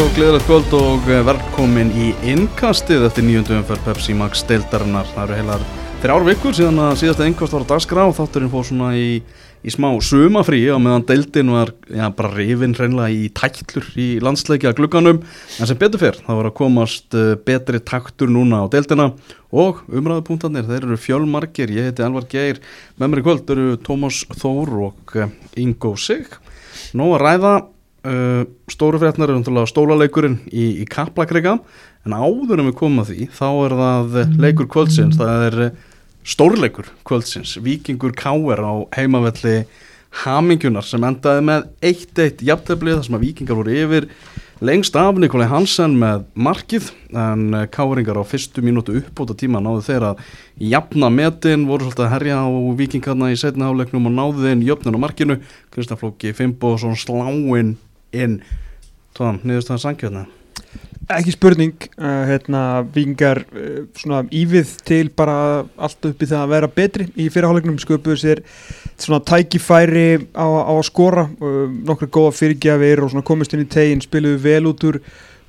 Og gleðilegt kvöld og velkomin í innkastið eftir nýjundum fyrir Pepsi Max deildarinnar. Það eru heilar þrjár vikur síðan að síðasta innkast var að dagskrá og þátturinn fór svona í, í smá sumafrí á meðan deildin var já, bara rifin hreinlega í tæklur í landsleikja glugganum. En sem betur fyrr, það var að komast eh, betri taktur núna á deildina og umræðupunktarnir, þeir eru fjölmarkir. Ég heiti Elvar Geir, með mér í kvöld eru Tómas Þór og eh, Ingo Sig. Nó að ræða Uh, stóru fréttnar er umtala stólaleikurinn í, í Kaplakrika en áður en við komum að því þá er það leikur kvöldsins. Það er stórleikur kvöldsins. Vikingur Káer á heimavelli Hamingjunar sem endaði með 1-1 jafnteflið þar sem að Vikingar voru yfir lengst af Nikolai Hansen með markið en Káeringar á fyrstu mínútu uppbúta tíma náðu þeirra jafna metin voru svolítið að herja á Vikingarna í setna áleiknum og náðu þeim jöfnun á markinu. Kristján Flóki Fimboðsson sláinn inn. Tóðan, niðurstaðan sangjöfna Ekki spurning, uh, hérna, vikingar uh, svona ívið til bara allt upp í það að vera betri. Í fyrirhálegnum sköpuðu sér svona tækifæri á, á að skora uh, nokkru góða fyrirgjafir og svona komist inn í teginn, spiluðu vel út úr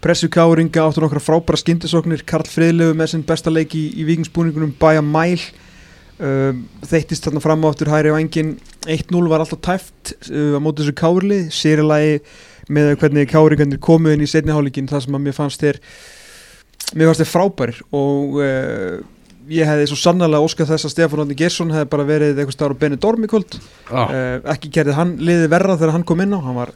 pressukáringa, áttu nokkra frábæra skindisoknir, Karl Friðlegu með sinn besta leik í, í vikingsbúningunum bæja mæl þeittist þarna fram á aftur hæri á engin 1-0 var alltaf tæft á móti þessu kárli, sérilagi með hvernig káringarnir komu inn í setnihálíkin það sem að mér fannst þér mér fannst þér frábærir. Og uh, ég hefði svo sannarlega óskað þess að Stefán Róðni Gersson hefði bara verið eitthvað starf á Benidorm í kvöld. Ah. uh, ekki gerði hann liði verra þegar hann kom inn á. Hann var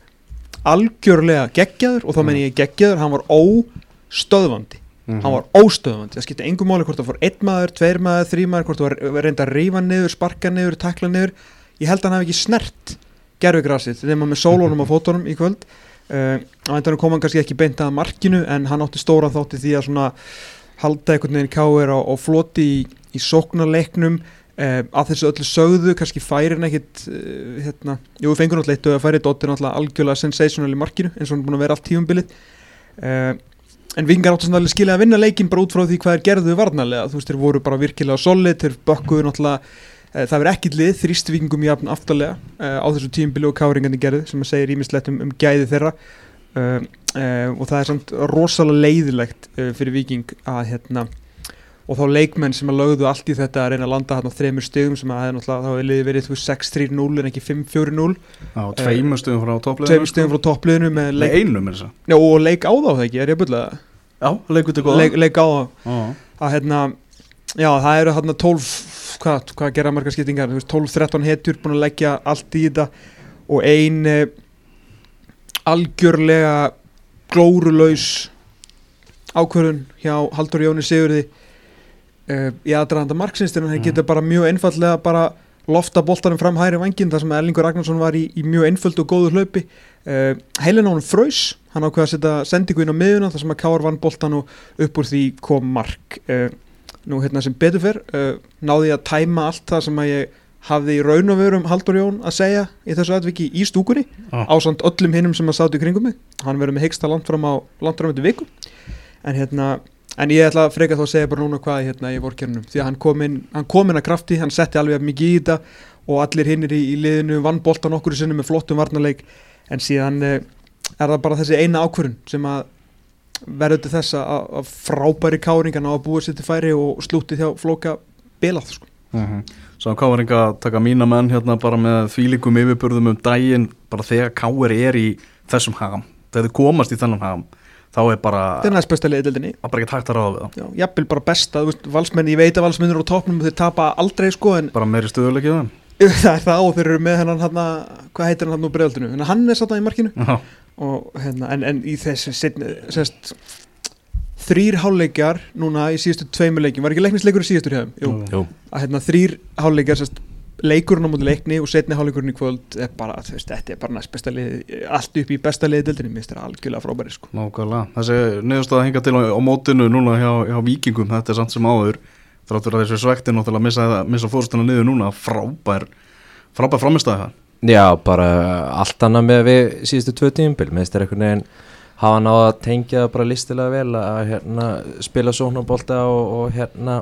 algjörlega geggjaður og þá menn ég geggjaður, hann var óstöðvandi. Mm -hmm. hann var óstöðvandi, það skipti engum máli hvort það fór einn maður, tveir maður, þrý maður hvort það var reynda að reyfa niður, sparka niður, takla niður. Ég held að hann hef ekki snert gerfugrasið, þegar maður með sólónum á fótónum í kvöld Uh, á endanum kom hann kannski ekki beint að markinu en hann átti stóra þátti því að svona halda einhvern veginn káir á, á floti í, í sóknarleiknum. Uh, að þessu öllu sögðu kannski færi hann ekkit uh, hérna, jú við fengur náttúrulega eitt og að færi Dóttir náttúrulega algjörlega sensational í markinu eins og hann er búin að vera allt tífumbilið en vingar áttu svona skilja að vinna leikin bara út frá því hvað er gerðuð varnalega þú veist þeir voru bara virkilega solid þeir bökkuðu náttúrulega það verður ekkit lið þrýstvíkingum jafn aftalega uh, á þessu tímbili og káringandi gerði sem að segja ímislegt um, um gæði þeirra. Uh, og það er samt rosalega leiðilegt fyrir viking að hérna og þá leikmenn sem að lögðu allt í þetta að reyna að landa hérna á þremur stegum sem að það er náttúrulega þá er liðið verið 6-3-0 en ekki 5-4-0 á tveimur stegum frá toppliðinu tveimur stegum frá toppliðinu með leik einum er það? Já og leik á þá það ekki, er ég að byrja það? Já, leik út í góða. Leik, leik á þá. Að hérna já það eru hérna 12 hvað, hvað gera marga skiptingar? 12-13 hetjur búin að leggja allt í þetta og ein uh, algjörlega glórulaus ákvörðun hjá Haldur Jóni Sigurði uh, í aðdraðanda marksinstin hann mm. getur bara mjög einfallega bara lofta boltanum fram hæri vangin þar sem Erlingur Ragnarsson var í, í mjög einföld og góður hlaupi. Uh, heilin á hann fröys hann ákveða að setja sendingu inn á miðuna þar sem að Káar vann boltan og upp úr því kom mark nú hérna sem betur fyrr uh, náði ég að tæma allt það sem að ég hafði í raun og verum Haldur Jón að segja í þessu aðviki í stúkunni ah. ásand öllum hinnum sem að sátu í kringum mig. Hann verður með hegsta langt fram á langt fram eftir viku. En hérna en ég ætla að freka þá að segja bara núna hvað hérna í vorkjörnum því að hann kom inn hann kom inn að krafti, hann setti alveg mikið í þetta og allir hinnir í, í liðinu vann boltan okkur í sinni með flottum varnarleik. En síðan uh, er það bara þessi eina ákvörun sem að verður þess að frábæri káringan á að búa sér til færi og slúti þjá flóka belað sko. uh -huh. Svo káringa taka mína menn hérna bara með þvílikum yfirbörðum um daginn bara þegar káir er í þessum hagam, þegar þið komast í þennan hagam þá er bara það er næst besta liðildinni það er bara ekki takt að ráða við það. Jafnvel bara besta, þú veist, valsmenn, ég veit að valsmennir á topnum þeir tapa aldrei sko en bara meiri stöðuleikið það er það og þeir eru með hennan hann hvað heitir hann hann úr bregaldinu hann er satt á í markinu og hérna en, en í þessu sérst þrýr háluleikjar núna í síðustu tveimuleikin, var ekki leiknisleikur í síðustu hjöfum? Jú, Jú. að hérna þrýr háluleikjar sérst leikurinn á móti leikni og setni háluleikurinn í kvöld er bara, þú veist, þetta er bara næst besta lið allt upp í besta liði dildinni, mér finnst þetta algjörlega frábæri sko. Nákvæmlega, þessi neðurstað að hinga til á, á mótinu núna hjá, hjá vikingum, þetta er samt sem áður þráttur að þessu svekti náttúrulega að missa, missa fórstuna niður núna, frábær frábær framistæði það Já, bara allt annað með við síðustu tvö tíumbil, með þess að einhvern veginn hafa náða að tengja bara listilega vel að hérna, spila sóknabólta og, og hérna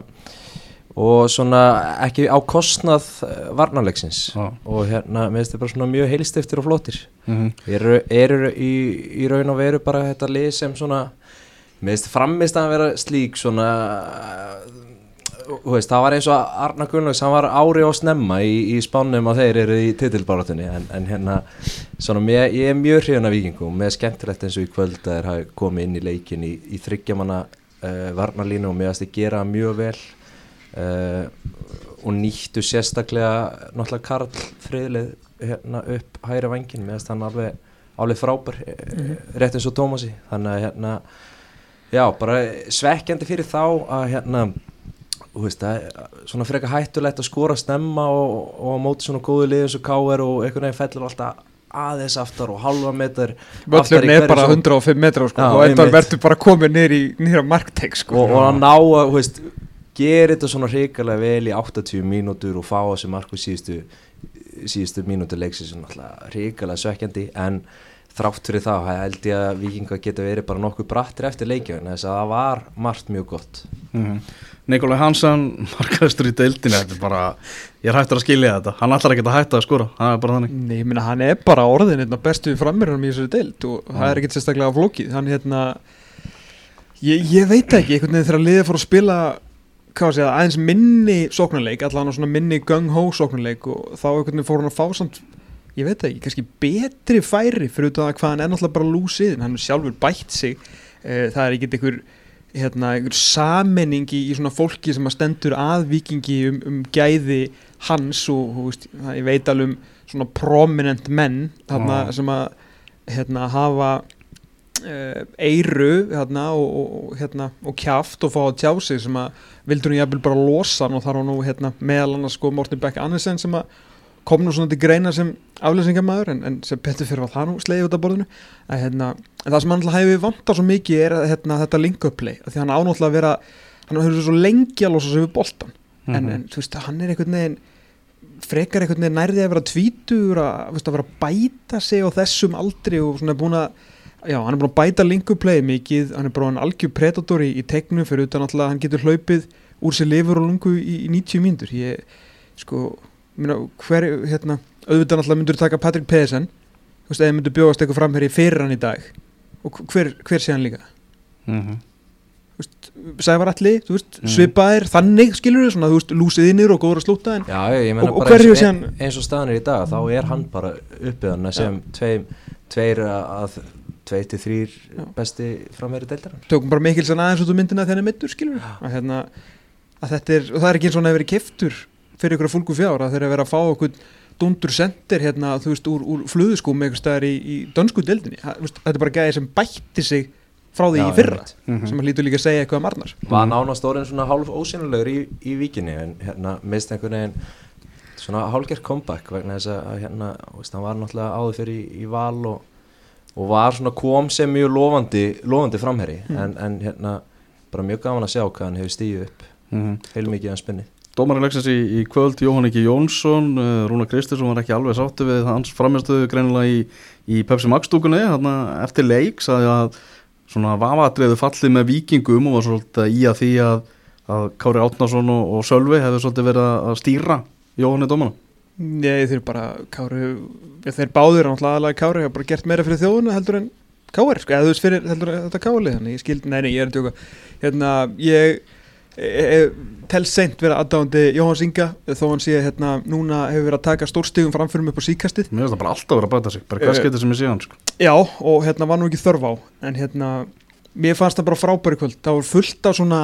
og svona ekki á kostnað eh, varnarleiksins Já. og hérna mér finnst þið bara svona mjög heilstiftir og flottir Mhm. eru, eru í, í raun og veru bara þetta lið sem svona mér finnst framist að vera slík svona veist, það var eins og Arna Gunnlaugs hann var ári og snemma í, í spánum að þeir eru í titilbáratunni en, en hérna, svona mér, ég er mjög hrifin af vikingum, mér er skemmtilegt eins og í kvöld að þeir komið inn í leikin í, í þryggjamanna uh, varnarlínu og mér þið gera mjög vel. Uh, og nýttu sérstaklega náttúrulega Karl Friðlið hérna upp hæra vangin mér finnst hann alveg, alveg frábær mm rétt eins og Tómasi. Þannig að hérna já, bara svekkjandi fyrir þá að hérna veist, er svona freka hættulegt að skora snemma og, og móti svona góðu liðum svo káver og einhvern veginn fellur alltaf aðeins aftar og halva í Völlurinn er bara svo- 105 metra sko, og þetta verður bara komið nýra markteik sko. og, og að ná að, þú veist, gera þetta svona hrikalega vel í 80 mínútur og fá sig marku síðustu síðustu mínútur leiksins hrikalega svekkjandi en þrátt fyrir það held ég að vikinga geta verið bara nokkuð brattir eftir leikjum þess að það var margt mjög gott. Mhm. Nikolai Hansson, markaðistur í deildinu Þetta er bara, ég er hættur að skilja þetta. Hann ætlar ekki að hætta að skora, það er bara þannig. Nei, ég meina hann er bara orðin hérna, bestu frammeirunum í þessari deild og það er ekkert sérstaklega flókið. Hann hérna ég, ég veit ekki, einhvern veginn þegar liðið fór að spila segja, aðeins minni sóknarleik, allan á minni gung-ho sóknarleik og þá einhvern veginn fór hann að fá samt ég veit ekki, kannski betri færi fyrir það hvað hann er náttúrulega bara lúsið hann er sjálfur bætt sig eh, það er ekkert einhver hérna, einhver sammenning í, í svona fólki sem að stendur að vikingi um, um gæði hans og veist, það- ég veit alveg um svona prominent menn þarna, Já. sem að hérna, hafa uh, eiru hérna, og, og, og, hérna, og kjaft og fá að tjá sig sem að vildur hún jafnvel bara losa hann og þar var nú hérna, meðal annars sko Morten Beck Andersen sem að kom nú svona til greina sem aflýsingamæður en, en sem betur fyrir að það nú slegið út af borðinu að, hérna, en það sem hann alltaf hefur vantað svo mikið er að, hérna, þetta link-up-play því hann ánáttúrulega að vera hann hefur svo lengi að losa sig við boltan en, Mhm. en þú veist, hann er einhvern veginn frekar einhvern veginn nærði að vera tvítur að, að vera að bæta sig á þessum aldri og svona búin að já, hann er búin að bæta linkuplay mikið hann er bara hann algjör predator í, í tegnu fyrir utan alltaf að hann getur hlaupið úr sér lifur og lungu í, í 90 mínútur ég, sko, minna, hver hérna, auðvitað alltaf myndur taka Patrick Pedersen þú eða myndur bjóðast eitthvað framherri fyrir hann í dag og hver, hver sé hann líka? Mhm. Sævar Alli, þú veist, Mm. svipaðir þannig skilur svona, þú veist, lúsið innir og góður að slúta en Já, ég, og bara eins, sé hann- eins og staðan er í dag þá er hann bara uppið hann sem tveim, tveir að tveir til þrýr besti frammeiri deildar tökum bara mikil sann aðeins út úr myndina þegar hann er mittur skilur að, hérna, að þetta er, og það er ekki eins og hann hefur verið keftur fyrir ykkur að fólku fjár að þeir eru að vera að fá okkur dundur sendir hérna, þú veist, úr, úr fluðuskúm eitthvað staðar í, í dönsku veist, þetta er bara gæði sem bætti sig frá því Já, í fyrra einmitt. Mhm. sem að lítur líka að segja eitthvað um Arnar var nánast orðin svona hálf ósynulegur í, í víkinni en hérna mist einhvern veginn svona hálfgerð comeback vegna þess að hérna, veist, hann var náttúrulega áður fyrir í, í val og, og var svona kom sem mjög lofandi, lofandi framherri Mm. en, en hérna bara mjög gaman að sjá hvað hann hefur stíð upp Mhm. heilmikið hans spinni Dómari leiksins í, í kvöld, Jóhann Ekki Jónsson uh, Rúna Kristinsson var ekki alveg sáttu við hans framistöðu greinilega í, í Pepsi Max stúkunni, þarna eftir leik sagði að svona vafatriðu fallið með vikingum og var svolítið í að því að, að Kári Átnason og, og Sölvi hefur svolítið verið að stýra Jóhanni dómana Nei, þeir bara, Kári þeir báður, náttúrulega aðalega Kári hafa bara gert meira fyrir þjóðuna heldur en Kári sko, eða þú veist fyrir heldur þetta Káli þannig ég skildi, nei, nei, ég er að tjóka hérna, ég tel seint vera aðdáðandi Jóhanns Inga þó hann sé, hérna, núna hefur verið að taka stórstigum framfyrum upp á síkastið Mér finnst það bara alltaf verið að bæta sig, bara Eh, getur sem ég sé hann sko. Já, og hérna var nú ekki þörf á en hérna, mér fannst það bara frábæri kvöld. Það var fullt af svona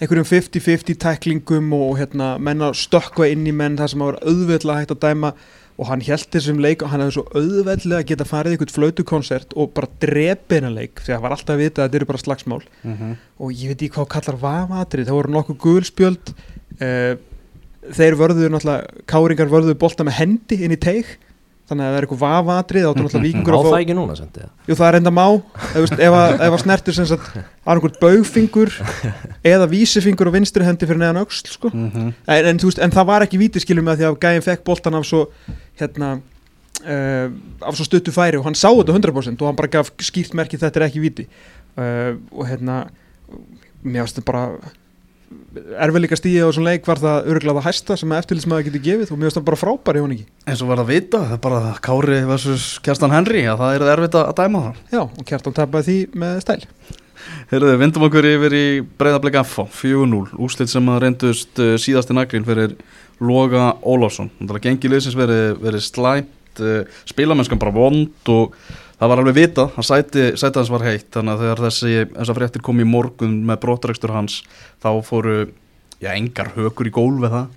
einhverjum 50-50 tæklingum og hérna, menn að stökkva inn í menn það sem að vera auðveldlega hægt að dæma og hann held þessum leik og hann hefði svo auðveldlega að geta farið í eitthvað flautukonsert og bara drepi hennar leik því að það var alltaf að vita að þetta eru bara slagsmál. Mm og ég veit ekki hvað kallar vafatri það voru nokkuð gulspjöld uh, þeir vörðuðu náttúrulega káringar vörðuðu bolta með hendi inn í teig þannig að það er eitthvað náttúrulega á vikingur að það ekki núna sendi Jú, það er enda má ef, veist, ef, að, ef að snertir sem sagt annarkvort baugfingur eða vísifingur og vinstri hendi fyrir neðan öxl sko. -hmm. en, en, veist, en það var ekki víti skilum með því að gæðin fekk boltan af svo hérna uh, af svo stuttu færi og hann sá þetta 100% og hann bara gaf skýrt merki þetta er ekki víti uh, og hérna mér finnst þetta bara erfiðleika stíði á þessum leik var það örgulega það hæsta sem að eftirlýsmaður getur gefið og finnst það bara frábær í hún ekki eins og var að vita, það er bara Kári vs. Kjartan Henry, að það er erfitt að dæma það. Já, og Kjartan tapaði því með stæl. Heyrðu, vindum okkur yfir í breyðarbleika F 4-0, úslit sem að reyndust uh, síðasti naglinn fyrir Loga Ólafsson, það er gengið liðsins verið, verið slæmt uh, spilamennskan bara vond og það var alveg vitað, hann sæti, sæti hans var heitt þannig að þegar þessi, þessar fréttir kom í morgun með brottrækstur hans þá fóru, já, engar hökur í gólfið það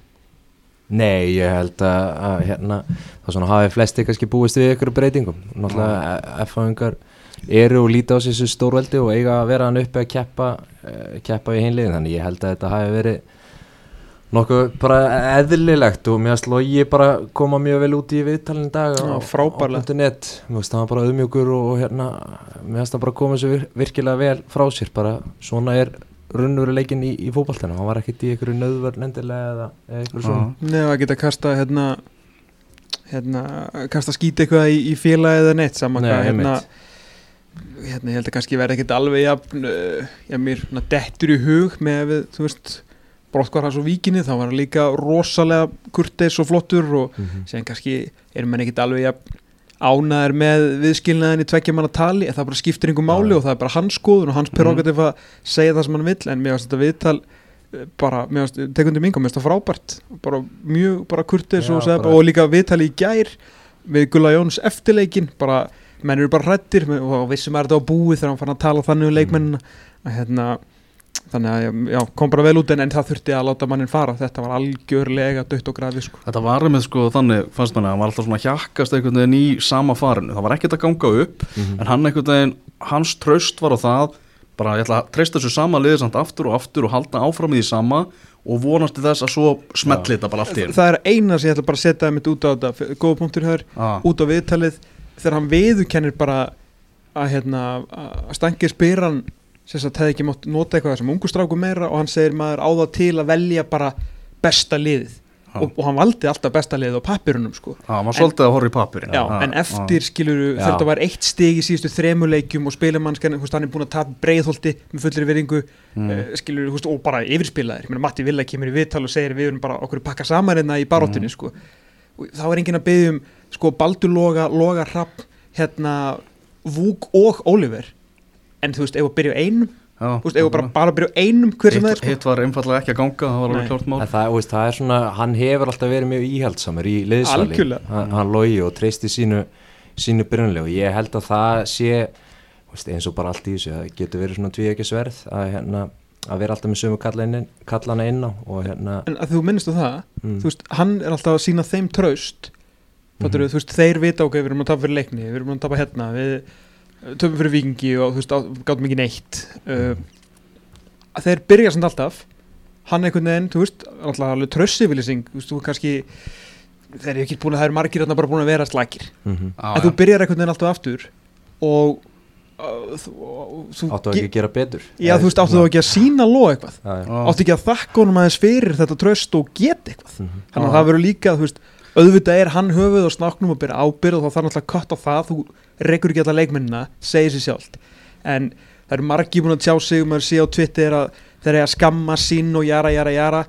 Nei, ég held að, að hérna, það svona hafi flesti kannski búist við ykkur breytingum. Náttúrulega F-fáingar eru og líta á þessu stórveldi og eiga að vera hann uppi að keppa, uh, keppa í hinliðin þannig ég held að þetta hafi verið nokkuð bara eðlilegt og mér sló ég bara koma mjög vel út í viðtalin dag á, frábærlega. það bara auðmjögur og, og hérna, mér það bara koma sér vir, virkilega vel frá sér, bara svona er raunveruleikin í, í fótballtana hann var ekkert í einhverju nöðvörn endilega eða, einhverju svona. Nefn að geta kasta hérna, hérna kasta skýt eitthvað í, í félagi eða neitt saman Nei, hvað hérna, hérna ég held að kannski verði ekkert alveg jafn, uh, já mér dettur í hug með þú veist brottkvar hans og víkinni, þá var hann líka rosalega kurteis og flottur og Mhm. sem kannski erum menn ekkert alveg jafn ánæður með viðskilnaðin í tveggja manna tali en það bara skiptir einhver máli já. og það er bara hans skoðun og hans Mhm. prerogativ að segja það sem hann vill en mér finnst þetta viðtal eh, bara, mér finnst, tekundi minga, mér finnst það frábært bara mjög, bara kurteis Já, og, bara- og líka viðtali í gær við Gulla Jóns eftirleikin bara, menn eru bara hrættir og vissum að þetta á búið þegar hann fann að tala þannig um leikmennina að hérna þannig að já, kom bara vel út en, en það þurfti að láta mannin fara, þetta var algjörlega dött og grafi sko. Þetta var með sko þannig, fannst manni, hann var alltaf svona hjakkast einhvern veginn í sama farinu, það var ekkert að ganga upp Mhm. en hann einhvern veginn, hans tröst var á það, bara ég ætla að treysta þessu sama liðið samt aftur og aftur og halda áfram í því sama og vonast til þess að svo smetli þetta bara allt í það er eina sem ég ætla bara að setja mitt út á þetta. Góða punktur hér, út á viðtalið þegar hann viðurkennir bara að hérna, að stangir spyran sem sagt hefði ekki mátt nota eitthvað sem ungustráku meira og hann segir maður á það til að velja bara besta liðið Já. og, og hann valdi alltaf besta liðið á pappirunum sko ah, maður svolítið að horfa í pappirinn. Já, Ah, en eftir skilur Já. þegar þetta var eitt stig í síðustu þremuleikjum og spilamannskan, hann er búin að tapa breiðholti með fullri veringu, Mm. mm. skilur, og bara yfirspilaðir, ég meina Matti Villa kemur í viðtal og segir við erum bara okkur pakka saman hérna í baróttunni, Mm. sko og þá er enginn að byggja um, sko, Baldur Loga, Loga Rapp, hérna Vúk og Oliver en þú veist, ef að byrja á einum Já, þú veist, ef að bara, bara byrja á einum hver sem það er, hitt, sko hitt var einfallega ekki að ganga, það var alveg klárt mál. Það, þú veist, það er svona, hann hefur alltaf verið mjög íhaldsamur í Algjörlega. hann, hann logi og treysti sínu sínu byrjunlegu, ég held að það sé þú veist, eins og bara allt í þessu það getur verið svona tví ekki sverð að, hérna, að vera alltaf með sömu kallana inn, á og hérna en að þú minnist á það, mm, þú veist, hann er alltaf að sína þeim traust Mhm. mm þú veist, þeir vita ok, við erum að tapa fyrir leikni við erum að tapa hérna, við töfum fyrir vikingi og þú veist, gátum ekki neitt uh, þeir byrja samt alltaf. Hann einhvern veginn, þú veist, alltaf alveg trössifilsing, þú veist, þú kannski þeir eru ekki búin að, það eru margir þarna bara búin að vera slækir, mm Já, en já. þú byrjar einhvern veginn alltaf aftur og uh, áttu ekki að gera betur? Já, þú veist, áttu þú ekki að sína ló eitthvað? Áttu ekki að þakka honum aðeins fyrir þetta tröst og geta eitthvað? Mhm. þannig að það verður líka, þú veist auðvitað er hann höfuð og snáknum og byrja ábyrð og þá þarf náttúrulega að kött á það. Þú rekur ekki alla leikmennina, segir sér sjálft. En það eru margi búin að tjá sig og maður sé á Twitter að þeir eiga skamma sín og jara, jara, jara.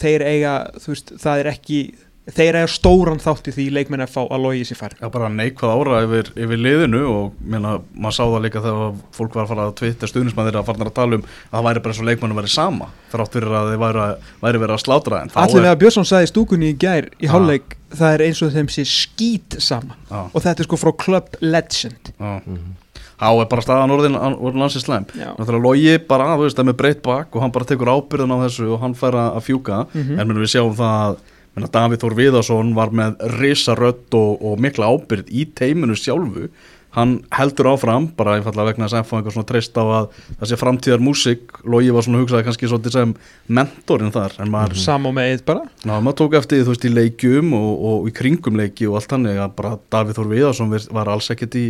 Þeir eiga, þú veist, það er ekki þeir eiga stóran þátt í því leikmenn að fá að logi sér fær Já, bara neikvað ára yfir, yfir liðinu og meina, maður sá það líka þegar fólk var að fara að twitta stuðnismæðir að fara að tala um að það væri bara eins og leikmannum væri sama þrátt fyrir að þeir væri, væri verið að slátra en þá Allir við að Björnsson sagði stúkunni í gær í hálfleik, það er eins og þeim sé skít sama Já, og þetta er sko frá Club Legend já. Mhm. Þá er bara staðan orðin, orðin ansið Já. Náttúrulega logi bara, þú veist, það er með breytt bak og hann bara tekur ábyrðan á þessu og hann fær að fjúka Mhm. en minnum við sjáum það að minna, Davíð Þór Viðarsson var með risarödd og, og mikla ábyrð í teiminu sjálfu. Hann heldur áfram, bara einfallega vegna þess að FH einhver svona treyst á að sé framtíðar músík, Logi var svona hugsaði kannski svolítið sem mentorinn þar maður, Sam og með eitt bara. Ná, maður tók eftir þú veist í leikjum og, og í kringum leiki og allt þannig að bara Davíð Þór Viðarsson var alls ekkert í,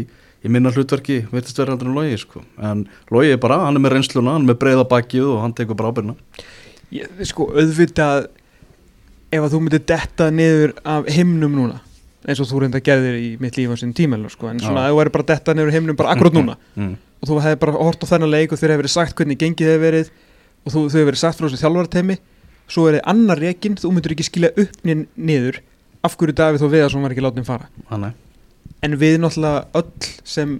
í minna hlutverki virtist verið heldur en Logi sko. en Logi er bara, hann er með reynsluna, hann er með breiða bakið og hann tekur bara ábyrðina ég, sko auðvitað ef að þú myndir detta niður af himnum núna eins og þú reynda gerðir í mitt líf á sinni tíma sko. en svona ef þú væri bara að detta niður af himnum bara akkurat núna mm. og þú hefði bara hort á þennan leik og þér hefði verið sagt hvernig gengið hefði verið og þú, þau hefur verið sagt frá þessu þjálfarteimi svo er þið annar rekin, þú myndur ekki skilja upp ni- niður af hverju Davíð þó Viðarsson var ekki látið fara Þannig en við náttúrulega öll sem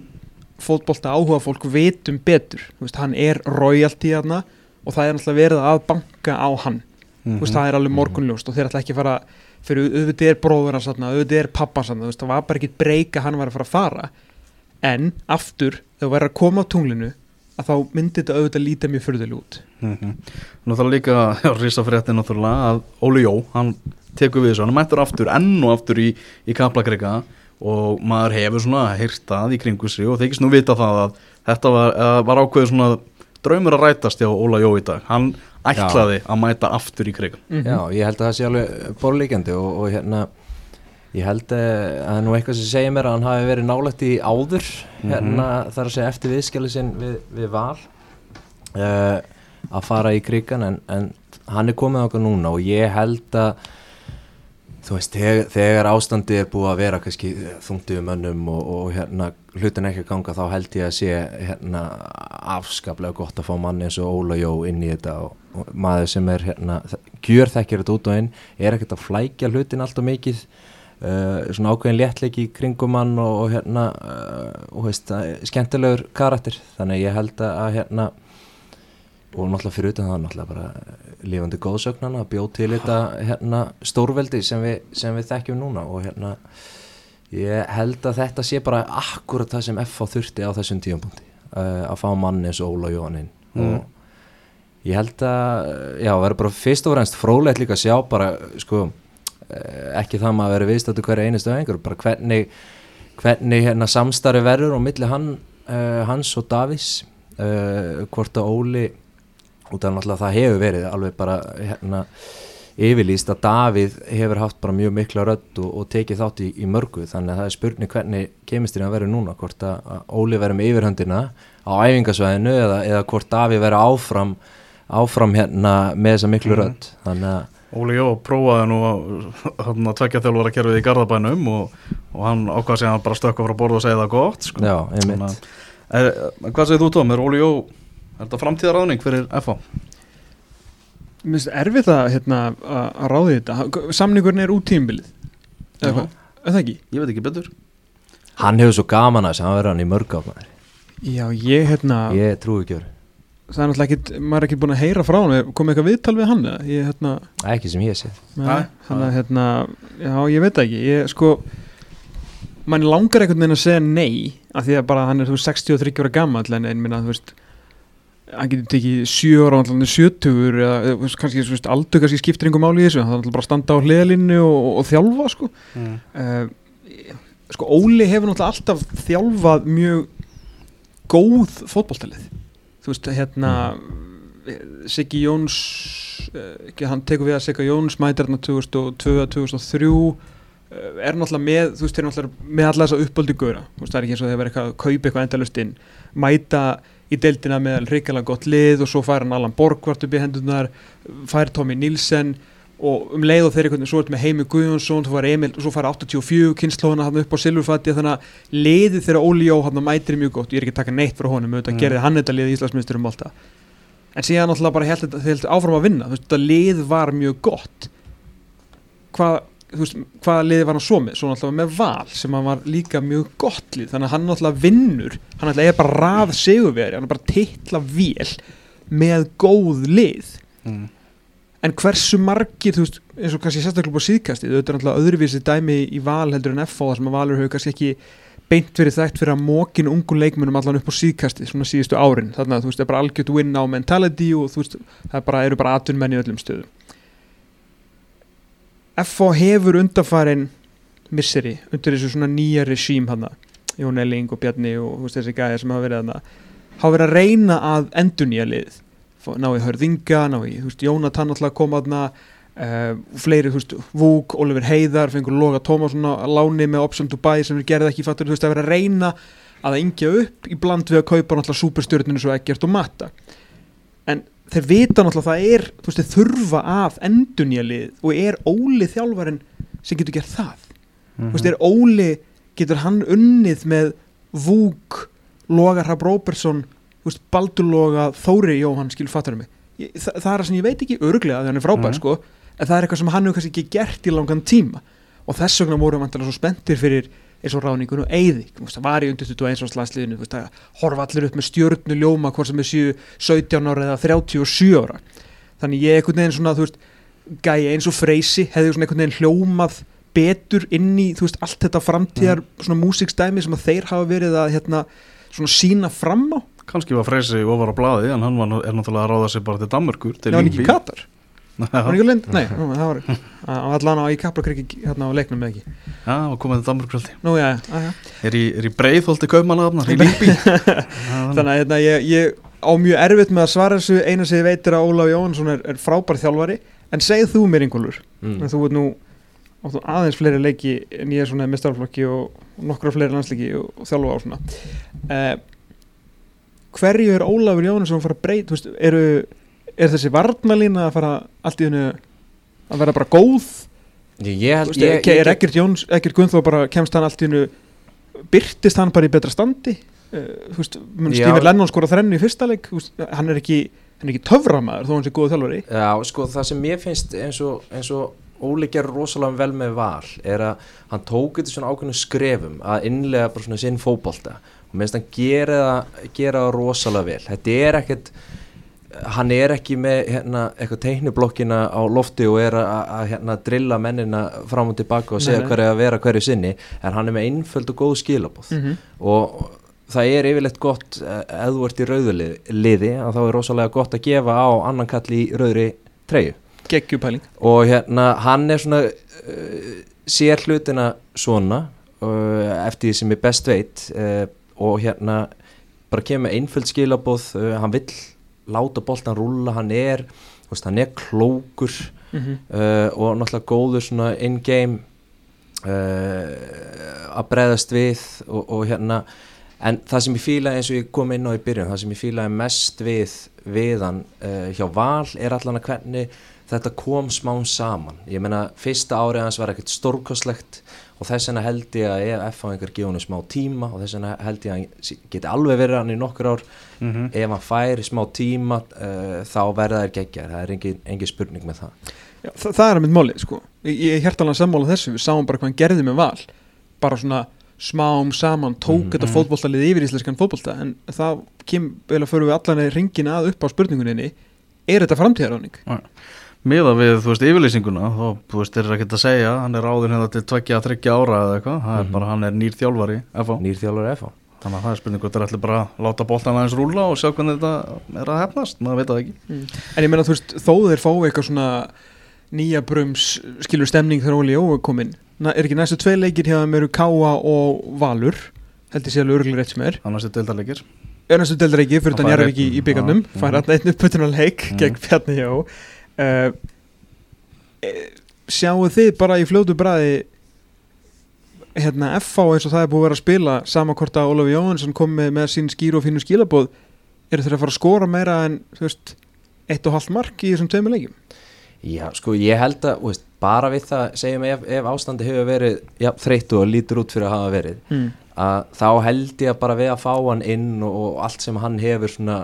fótbolta áhuga fólk vitum betur, veist, hann er royalty hérna og það er náttúrulega verið að banka á hann, þú veist, það er alveg morgunljóst og þeir ætla ekki að fara fyrir auðvitað er bróður hans auðvitað er pappa hans það var bara ekki breyka hann var að fara að fara. En aftur, þegar verður að koma á tunglinu að þá myndi þetta auðvitað líta mjög fyrðuleg út. Mhm. Náttúrulega líka já, rísa frétti náttúrulega að Óli Jó, hann tekur við þessu, hann mættur aftur enn og aftur í, í kaplakrika og maður hefur svona heyrtað í kringu sig og þykist nú vita það að þetta var, var svona draumur að rætast hjá Óla Jó í dag. Hann ætlaði að mæta aftur í krigan Já, ég held að það sé alveg borlíkjandi og, og hérna ég held að það er nú eitthvað sem segir mér að hann hafi verið nálægt í áður hérna þar að segja eftir viðskjali sinn við, við val uh, að fara í krigan en, en hann er komið okkar núna og ég held að þú veist, þegar, þegar ástandi er búið að vera kannski þungtið um mönnum og, og hérna hlutin ekki að ganga þá held ég að sé hérna afskaplega gott að fá manni eins og Óla Jó inn í þetta og, og maður sem er hérna gjör þekkir þetta út og inn er ekkert að flækja hlutin alltaf mikið uh, svona ákveðin léttleiki kringum hann og, og hérna uh, og veist, skemmtilegur karakter. Þannig ég held að hérna og náttúrulega fyrir utan það náttúrulega bara lifandi góðsögnana að bjóð til þetta hérna stórveldi sem við, sem við þekkjum núna og hérna ég held að þetta sé bara akkurat það sem FH þurfti á þessum tíumbúndi uh, að fá manni eins og Óla Jóhannin Mm. og ég held að já, verður bara fyrst og fremst frólægt líka að sjá bara sko eh, ekki það maður að vera viðstættu hverja einustu einhver, bara hvernig hvernig hérna samstarfi verður á milli hann, uh, hans og Davís uh, hvort að Óli út af náttúrulega það hefur verið alveg bara hérna yfirlýst að Davíð hefur haft bara mjög mikla rödd og, og tekið þátt í, í mörgu þannig að það er spurning hvernig kemistirinn að verður núna hvort að, að Óli verður með yfirhöndina á æfingasvæðinu eða, eða hvort Davíð verður áfram áfram hérna með þessa miklu Mhm. rödd þannig að Óli Jó prófaði nú að tvekja þjálfara kerfið í Garðabænum og, og hann ákvað sig að hann bara stökka frá borð og segja það gott sko. já, Þannig að- er, Hvað segir þú Tom, er Óli Jó er þetta framtíðaráðning fyrir FH? Mér finnst erfitt að, hérna, að að ráði þetta. Samningurinn er út tímbilið er það ekki? Ég veit ekki betur. Hann hefur svo gaman að þess að hann verður hann í mörg áfnæður Já, ég hérna ég trúi ekki verið, það er náttúrulega ekki, maður er ekki búin að heyra frá hann komið eitthvað viðtal við hann eða? ég, hérna, ekki sem ég sé hann að hérna, já ég veit ekki. Ég sko mann langar einhvern veginn að segja nei af því að bara hann er þú veist 63 ára gammal en en minna þú veist hann getur tekið 7 ára hann er 70 eða kannski veist, aldur kannski skiptir einhver máli í þessu hann er bara að standa á hliðalinnu og, og, og þjálfa sko. Mm. uh, sko Óli hefur náttúrulega alltaf þjálfað mjög góð fótboltalið. Þú veist hérna Siggi Jóns uh, hann tekur við að Sigga Jóns mætir hérna 2002-2003 er náttúrulega með þú veist, eru náttúrulega með alla þessa þú veist, það er ekki eins og þeir verið eitthvað að kaupa eitthvað endalust inn mæta í deildina með ríkilega gott lið og svo fær hann Allan Borgvart upp í hendunar fær Tommy Nilsen og um leið og þeir einhvern veginn svo er með Heimi Guðjónsson, svo fær Emil og svo fær 84 kynnslóðana hann upp á Silvurfatti þannig að liðið þeirra Óli Jó hann mætir mjög gott, ég er ekki að taka neitt frá honum auðvitað Mm. gerði hann þetta lið í Íslandsmyndstur um alltaf en síðan náttúrulega bara held þetta áfram að vinna, þetta lið var mjög gott. Hvað þú veist, hvaða liði var hann svo með? Svo náttúrulega með val sem hann var líka mjög gott lið, þannig að hann náttúrulega vinnur hann náttúrulega er bara rað sigurveri hann er bara titla vél með góð lið. Mm. en hversu margir, þú veist, eins og kannski sérstaklega á síðkastið, þetta er náttúrulega öðruvísi dæmi í val heldur en FH þar sem að valur hefur kannski ekki beint verið þekkt fyrir að mókin ungun leikmunum allan upp á síðkastið, svona síðustu árin. Þannig að þú veist, það er bara algjört win á mentality og þú veist, það er bara, eru bara atvinnmenn í öllum stöðum FH hefur undarfarin misseri undir þessu svona nýja regím hann Jón Elling og Bjarni og veist, þessi gæðir sem hafa verið hann hafa verið að reyna að endur nýja lið ná í Hörðinga, ná í Jónatan alltaf kom aðna uh, fleiri, þú veist, Vúk, Oliver Heiðar fengur Loga Tómasson á láni með Option Dubai sem við gerði ekki fattur, þú veist, að vera að reyna að engja upp í bland við að kaupa náttúrulega superstjörninu svo Eggert og Matta. En þeir vita náttúrulega að það er þú veist, þurfa að endunja lið og er Óli þjálfarinn sem getur gert það Mhm. þú veist, er Óli, getur hann unnið með Vúk Loga Hrab Róbersson Baldur Loga, Þóri Jóhann skil fattar mig, ég, það, það er það sem ég veit ekki örglega því hann er frábær Mhm. sko en það er eitthvað sem hann hefur kannski ekki gert í langan tíma og þess vegna voru vantilega svo spenntir fyrir eins og ráningun og eyði það var í undir 21 árs landsliðinu þú veist, að horfa allir upp með stjörnu ljóma hvort sem er 7, 17 ára eða 37 ára. Þannig ég einhvern veginn svona þú veist, gæja eins og freysi hefði svona einhvern veginn hljómað betur inn í þú veist, allt þetta framtíðar svona músikstæmi sem að þeir hafa verið að hérna, svona sína fram á. Kannski var Freysi ofar á blaði en hann var, er náttúrulega að ráða sig bara til Danmörkur til það var ekki lind? Nei, nú, það var allan á í Kaplakriki hérna á leiknum með ekki? Já, hann var komið til Danmörkur svolítið Nú, já, já, já. Er í, er í breiðholti kaupmannaðafnar í Lyngby. Þannig. Að hérna, ég, ég á mjög erfitt með að svara þessu. Eina sem ég veit er að Ólaf Jónsson er, er frábær þjálfari. En segð þú mér Ingólfur mm. þú ert nú áttu aðeins fleiri leiki en ég er svona með starflokki og, og nokkra fleiri landsleiki og, og þjálfa á svona. Uh, hverju er Ólafur Jónsson að fara að breyta? Þú veist, eru, er þessi varnalína að fara allt í hennu að vera bara góð? Ég, ég, held- veist, ég, er, er ekkert Jóns, ekkert Gunnþó bara kemst hann allt í hennu byrtist hann bara í betra standi? Uh, mun Já. Stífur Lennon skora þrennu í fyrsta leik? Þú veist, hann er ekki, ekki töframæður þó hann sé góð þjálfari. Já, sko það sem mér finnst eins og, eins og Óli gerur rosalega vel með val er að hann tók þetta svona ákveðnum skrefum að innlega bara svona sinn fótbolta. Og mér finnst hann gera það rosalega vel. Þetta er ekkert hann er ekki með hérna, eitthvað teiknublokkina á lofti og er að, hérna, drilla mennina fram og tilbaka og segja hverju að vera hverju sinni en hann er með einföld og góð skilabóð mm -hmm. og það er yfirleitt gott eh, þú ert í rauðu liði, liði að þá er rosalega gott að gefa á annan kall í rauðri treyju. Geggjupæling. Og hérna hann er svona uh, sér hlutina svona uh, eftir því sem ég best veit uh, og hérna bara kemur einföld skilabóð hann vill láta boltan rúlla hann er, veist, hann er klókur mm -hmm. uh, og náttúrulega góður svona in-game uh, að breðast við og, og hérna en það sem ég fílaði eins og ég kom inn á í byrjun það sem ég fílaði mest við við hann uh, hjá Val er allan að hvernig þetta kom smán saman ég meina fyrsta árið hans var ekkert stórkostlegt og þess vegna held ég að ef F á einhver gefa hann smá tíma og þess vegna held ég að hann geti alveg verið hann í nokkur ár Mhm. ef hann fær smá tíma uh, þá verða þær geggjar, það er engin, engin spurning með það. Já, það, það er að mynd málið sko. Ég, ég hert alveg sammála þessu, við sáum bara hvað hann gerði með val. Bara svona smám saman tók Mhm. þetta fótboltalið yfir íslenskan fótbolta. En það kem vel að förum við allan í ringin að upp á spurninguninni er þetta framtíðaráning? Miða við, þú veist, yfirlýsinguna þá, þú veist, er ekkert að segja hann er ráðin hérna til tveggja, þryggja ára eða eitthvað það er Mhm. bara, hann er nýr þjálfari FH. nýr þjálfur FH þannig að það er spurning hvort það er allir bara að láta boltan aðeins rúla og sjá hvernig þetta er að hefnast maður veit það ekki En ég meina þú veist, þó þeir fá eitthvað svona nýja brums skilur stemning þegar Óli Jó er komin Na, er ekki næstu tvei leikir hjá þeim eru Káa og Valur held ég sé alveg örgulega rétt sem er annars er deildarleikir er næstu deildar ekki fyrir þannig fær er ekki í já, fær mhm. alltaf einn uppbytunarleik Mhm. gegn Bjarni Jó uh, e, sjáu þið bara í fljótu bræði hérna FH eins og það er búið að vera að spila sama hvort að Ólaf Jóhansson kom með, sín skýr og fínu skilabóð eru þeir að fara að skora meira en þú veist, eitt og halvt mark í þessum tveimur leikjum Já, sko, ég held að, veist, bara við það segjum ef, ef ástandi hefur verið ja, þreyttu og lítur út fyrir að hafa verið mm. að þá held ég að bara við að fá hann inn og, og allt sem hann hefur svona,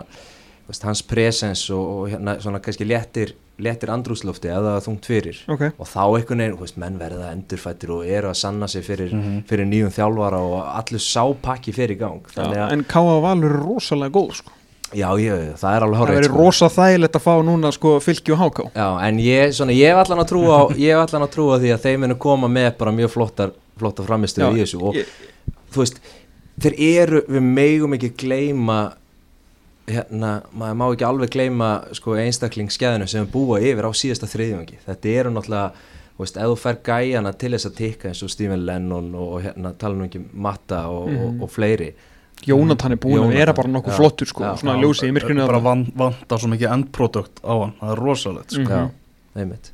veist, hans presens og, og hérna svona kannski léttir léttir andrúslofti eða þungt fyrir. Ok, og þá einhvern veginn, þú veist, menn verða endurfættir og eru að sanna sig fyrir, Mhm. fyrir nýjum þjálfara og allur sápakki fyrir gang. Að, en og Valur er rosalega góð sko. já, ég, það er alveg það horrið verður rosa þægilegt að fá núna sko, og háká. Já, en ég, svona, ég hef allan að trúa ég hef allan að trúa því að þeir munu koma með bara mjög flottar, flottar framistöðu í þessu og ég, þú veist, þeir eru, við megum ekki gleyma hérna, maður má ekki alveg gleyma sko einstaklingsskæðinu sem búa yfir á síðasta þriðjöngi, þetta eru náttúrulega þú veist, ef þú fer gæjana til þess að tikka eins og Stephen Lennon og, og hérna tala nú ekki Matta og, Mhm. og, og fleiri. Jónatan er búin að Jónatan, vera bara nokkuð já, flottur sko, já, svona já, ljósi í myrkrinu bara vantar svo mikið endprodukt á hann. Það er rosalegt sko. Mhm. Já, einmitt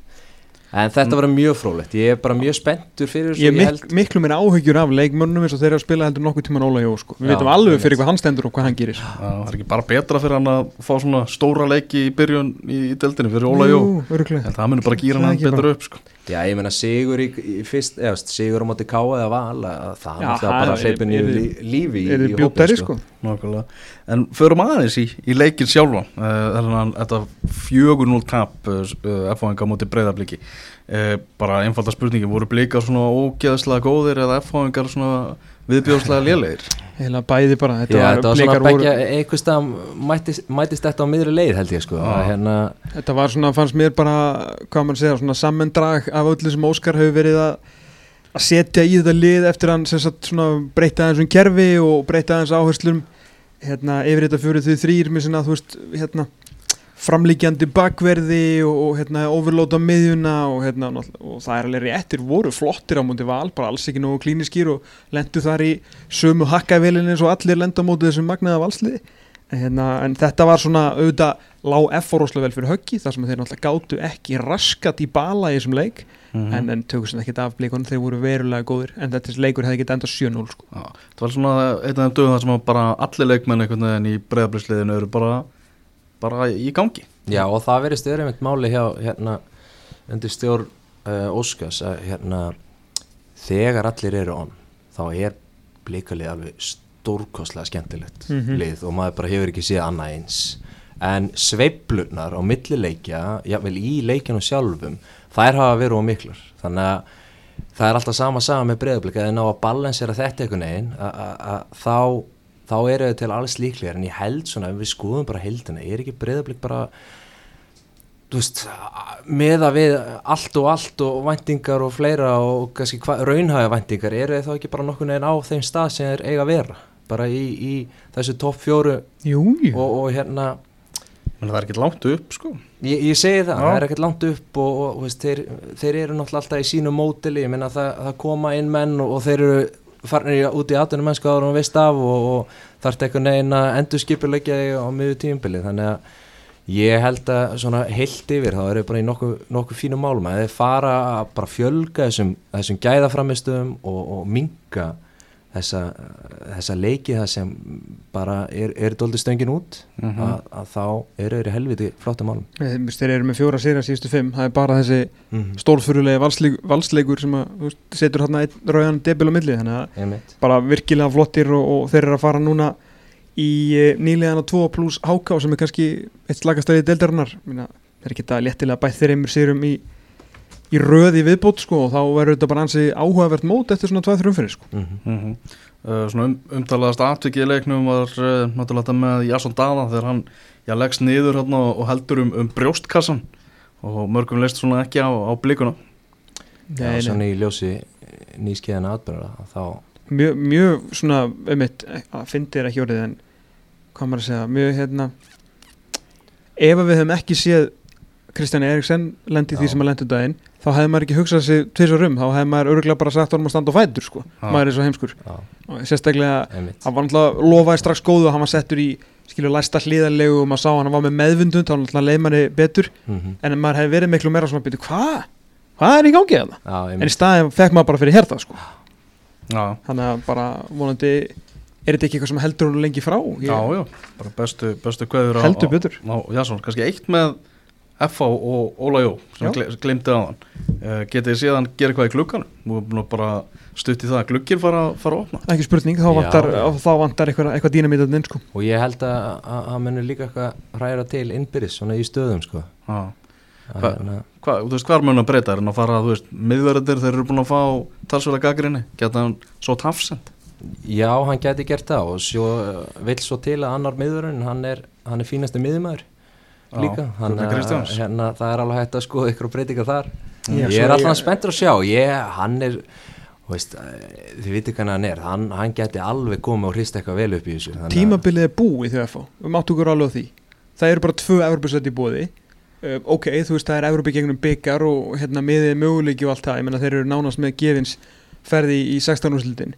En þetta var mjög frólægt, ég er bara mjög spenntur fyrir þessu. Ég er mik miklu meira áhyggjur af leikmönnum eins og þeir eru að spila heldur nokkuð tíman Óla Jó sko. Við veitum alveg fyrir hvað hann stendur og hvað hann gerir. Já, það er ekki bara betra fyrir hann að fá svona stóra leiki í byrjun í, í deildinu fyrir Óla Jó. En það munir bara gýra hann betur upp sko. Já, ég meina sigur í, í fyrst, eða sigur á móti káa eða val að það er bara hleypin í lífi í, í þið bjóttari sko Nákvæmlega. En förum aðeins í, í leikin sjálfa að þetta 4-0 tap uh, F-háinga múti breyðabliki uh, bara einfalda spurningi, voru blikar svona ógeðslega góðir eða F-háingar svona viðbjóðslega lélegir? Heila bæði bara, Já, þetta þetta var, var blikar voru, begja, einhvers stað mætist, mætist þetta á miðri leið held ég sko Já. hérna, þetta var svona, fannst mér bara hvað maður segja, svona sammendrag af öllu sem Óskar hefur verið að að setja í þetta lið eftir hann sem sagt svona breyta aðeins um kerfi og breyta aðeins áherslum hérna yfir þetta fjóru þau þrýr með svona þú veist hérna framlíkjandi bakverði og, og hérna overlóta miðjuna og hérna og það er alveg réttir voru flottir á móti val, bara alls ekki nógu klíniskýr og lendu þar í sömu hakkavelinni eins og allir lenda á móti þessum magnaða valsliði en, hérna, en þetta var svona auðvitað lág F-róslega vel fyrir höggi þar sem þeir náttúrulega gátu ekki raskat í bala í þessum leik Mhm. en, en tökur sem ekki af blíkonum, þeir voru verulega góðir en þetta leikur hefði ekki enda 7-0 sko. Það var svona einn af þeim dögum þar sem bara allir leikmenn bara, í gangi. Já og það verið einmitt máli hjá hérna undir stjórn uh, Óskars að hérna þegar allir eru on þá er blikalið alveg stórkostlega skemmtilegt Mhm. lið og maður bara hefur ekki séð annað eins. En sveiflunar á millileikja, jável í leikjanum sjálfum, þær hafa verið á miklar, þannig að það er alltaf sama saga með breyðablika, að ná að balansera þetta einhvern veginn, að þá þá eru þau til alls líklegar en ég held svona, ef við skoðum bara heildina er ekki breyðablik bara veist, meða við allt og allt og væntingar og fleira og kannski raunhæga væntingar eru þau þá ekki bara nokkur neginn á þeim stað sem þeir eiga að vera? Bara í, í þessu topp fjóru Jú, jú. og, og hérna menn það er ekki langt upp sko. Ég, ég segi það, Já. það er ekkert langt upp og, og veist, þeir, þeir eru náttúrulega alltaf í sínu mótili, ég minna það, það koma inn menn og, og þeir eru farnir í, út í atvinnum mennsku áður og veist af og, og þarf eitthvað neginn að endur skipulegja þig á miður tíumbili þannig að ég held að svona heilt yfir þá eru bara í nokkuð nokku fínum málum. Að þeir fara að bara fjölga þessum, þessum gæðaframistöðum og, og minka þessa, þessa leiki það sem bara er, er dóldi stöngin út Mhm. að, að þá eru þeir í helviti flottum málum. Þeir eru með fjóra sýra síðustu fimm. Það er bara þessi mm stórfurulegi valsleik, valsleikur sem að, veist, setur hérna einn rauðan debil á milli. Þannig að bara virkilega flottir og, og þeir eru að fara núna í e, nýlegan og 2 pluss HK sem er kannski eitt slagastæði deildarinnar. Minna, þeir geta léttilega bætt þeir einmur sérum í, í röði viðbót sko og þá verður þetta bara ansi áhugavert mót eftir svona 2-3 umfyrir sko. Mm mm uh, Svona um, umtalaðast atvikið í leiknum var uh, náttúrulega þetta með Jason Dada þegar hann já, leggst niður hérna og, heldur um, um brjóstkassan og mörgum leist svona ekki á, á blikuna. Já, svona í ljósi nýskiðan atbyrða þá mjög, mjög svona um eitt, að fyndi er ekki orðið en hvað maður að segja, mjög hérna ef að við hefum ekki séð Kristján Eriksen lendi því sem að lendi daginn þá hefði maður ekki hugsað sér tvisar um þá hefði maður örgulega bara sagt honum að standa á fætur sko. Maður er svo heimskur. Já, og sérstaklega, einmitt. hann var náttúrulega lofaði strax góðu og hann var settur í skilur læsta hliðarlegu og maður sá hann var með meðvundund þá náttúrulega leið manni betur. Mm en maður hefði verið miklu meira svona byrju hvað? Hvað er í gangi að það? Já, En í staðin fekk maður bara fyrir herta sko. Þannig að bara vonandi er þetta ekki eitthvað sem heldur hún lengi frá. Ég, já, já, bara bestu, bestu FH og Óla Jó sem Já. gle, glimti á hann uh, getið síðan gera eitthvað í er búin að bara stutt í það að gluggir fara, fara að opna ekki spurning, þá vantar, þá vantar eitthvað, eitthvað dýnamítatinn sko. og ég held að að- að mennur líka eitthvað hræra til innbyrðis svona í stöðum sko Hva- hérna, Hvað, þú veist, hvað er mun að breyta? Er hann að fara, þú veist, miðverðir þeir eru búin að fá talsverða gaggrinni, geta hann svo tafsend? Já, hann geti gert það og svo, vill svo til að annar miðurinn hann er, hann er fínasti miðumæður líka, hann Guðni Kristjáns. hérna, það er alveg hægt að skoða ykkur breytingar þar. Já, ég er alltaf ég- spenntur að sjá. Ég, hann er þú veist, eh, þið viti hvernig hann er. Hann, hann geti alveg komið og hrist eitthvað vel upp í þessu þannig að- tímabilið er búið þegar fá við máttu okkur alveg á því. Það eru bara tvö Evropasætt í bóði uh, ok, þú veist, það er Evropi gegnum byggar og hérna miðið möguleiki og allt það. Ég menna þeir eru nánast með gefins ferði í 16 úrslutin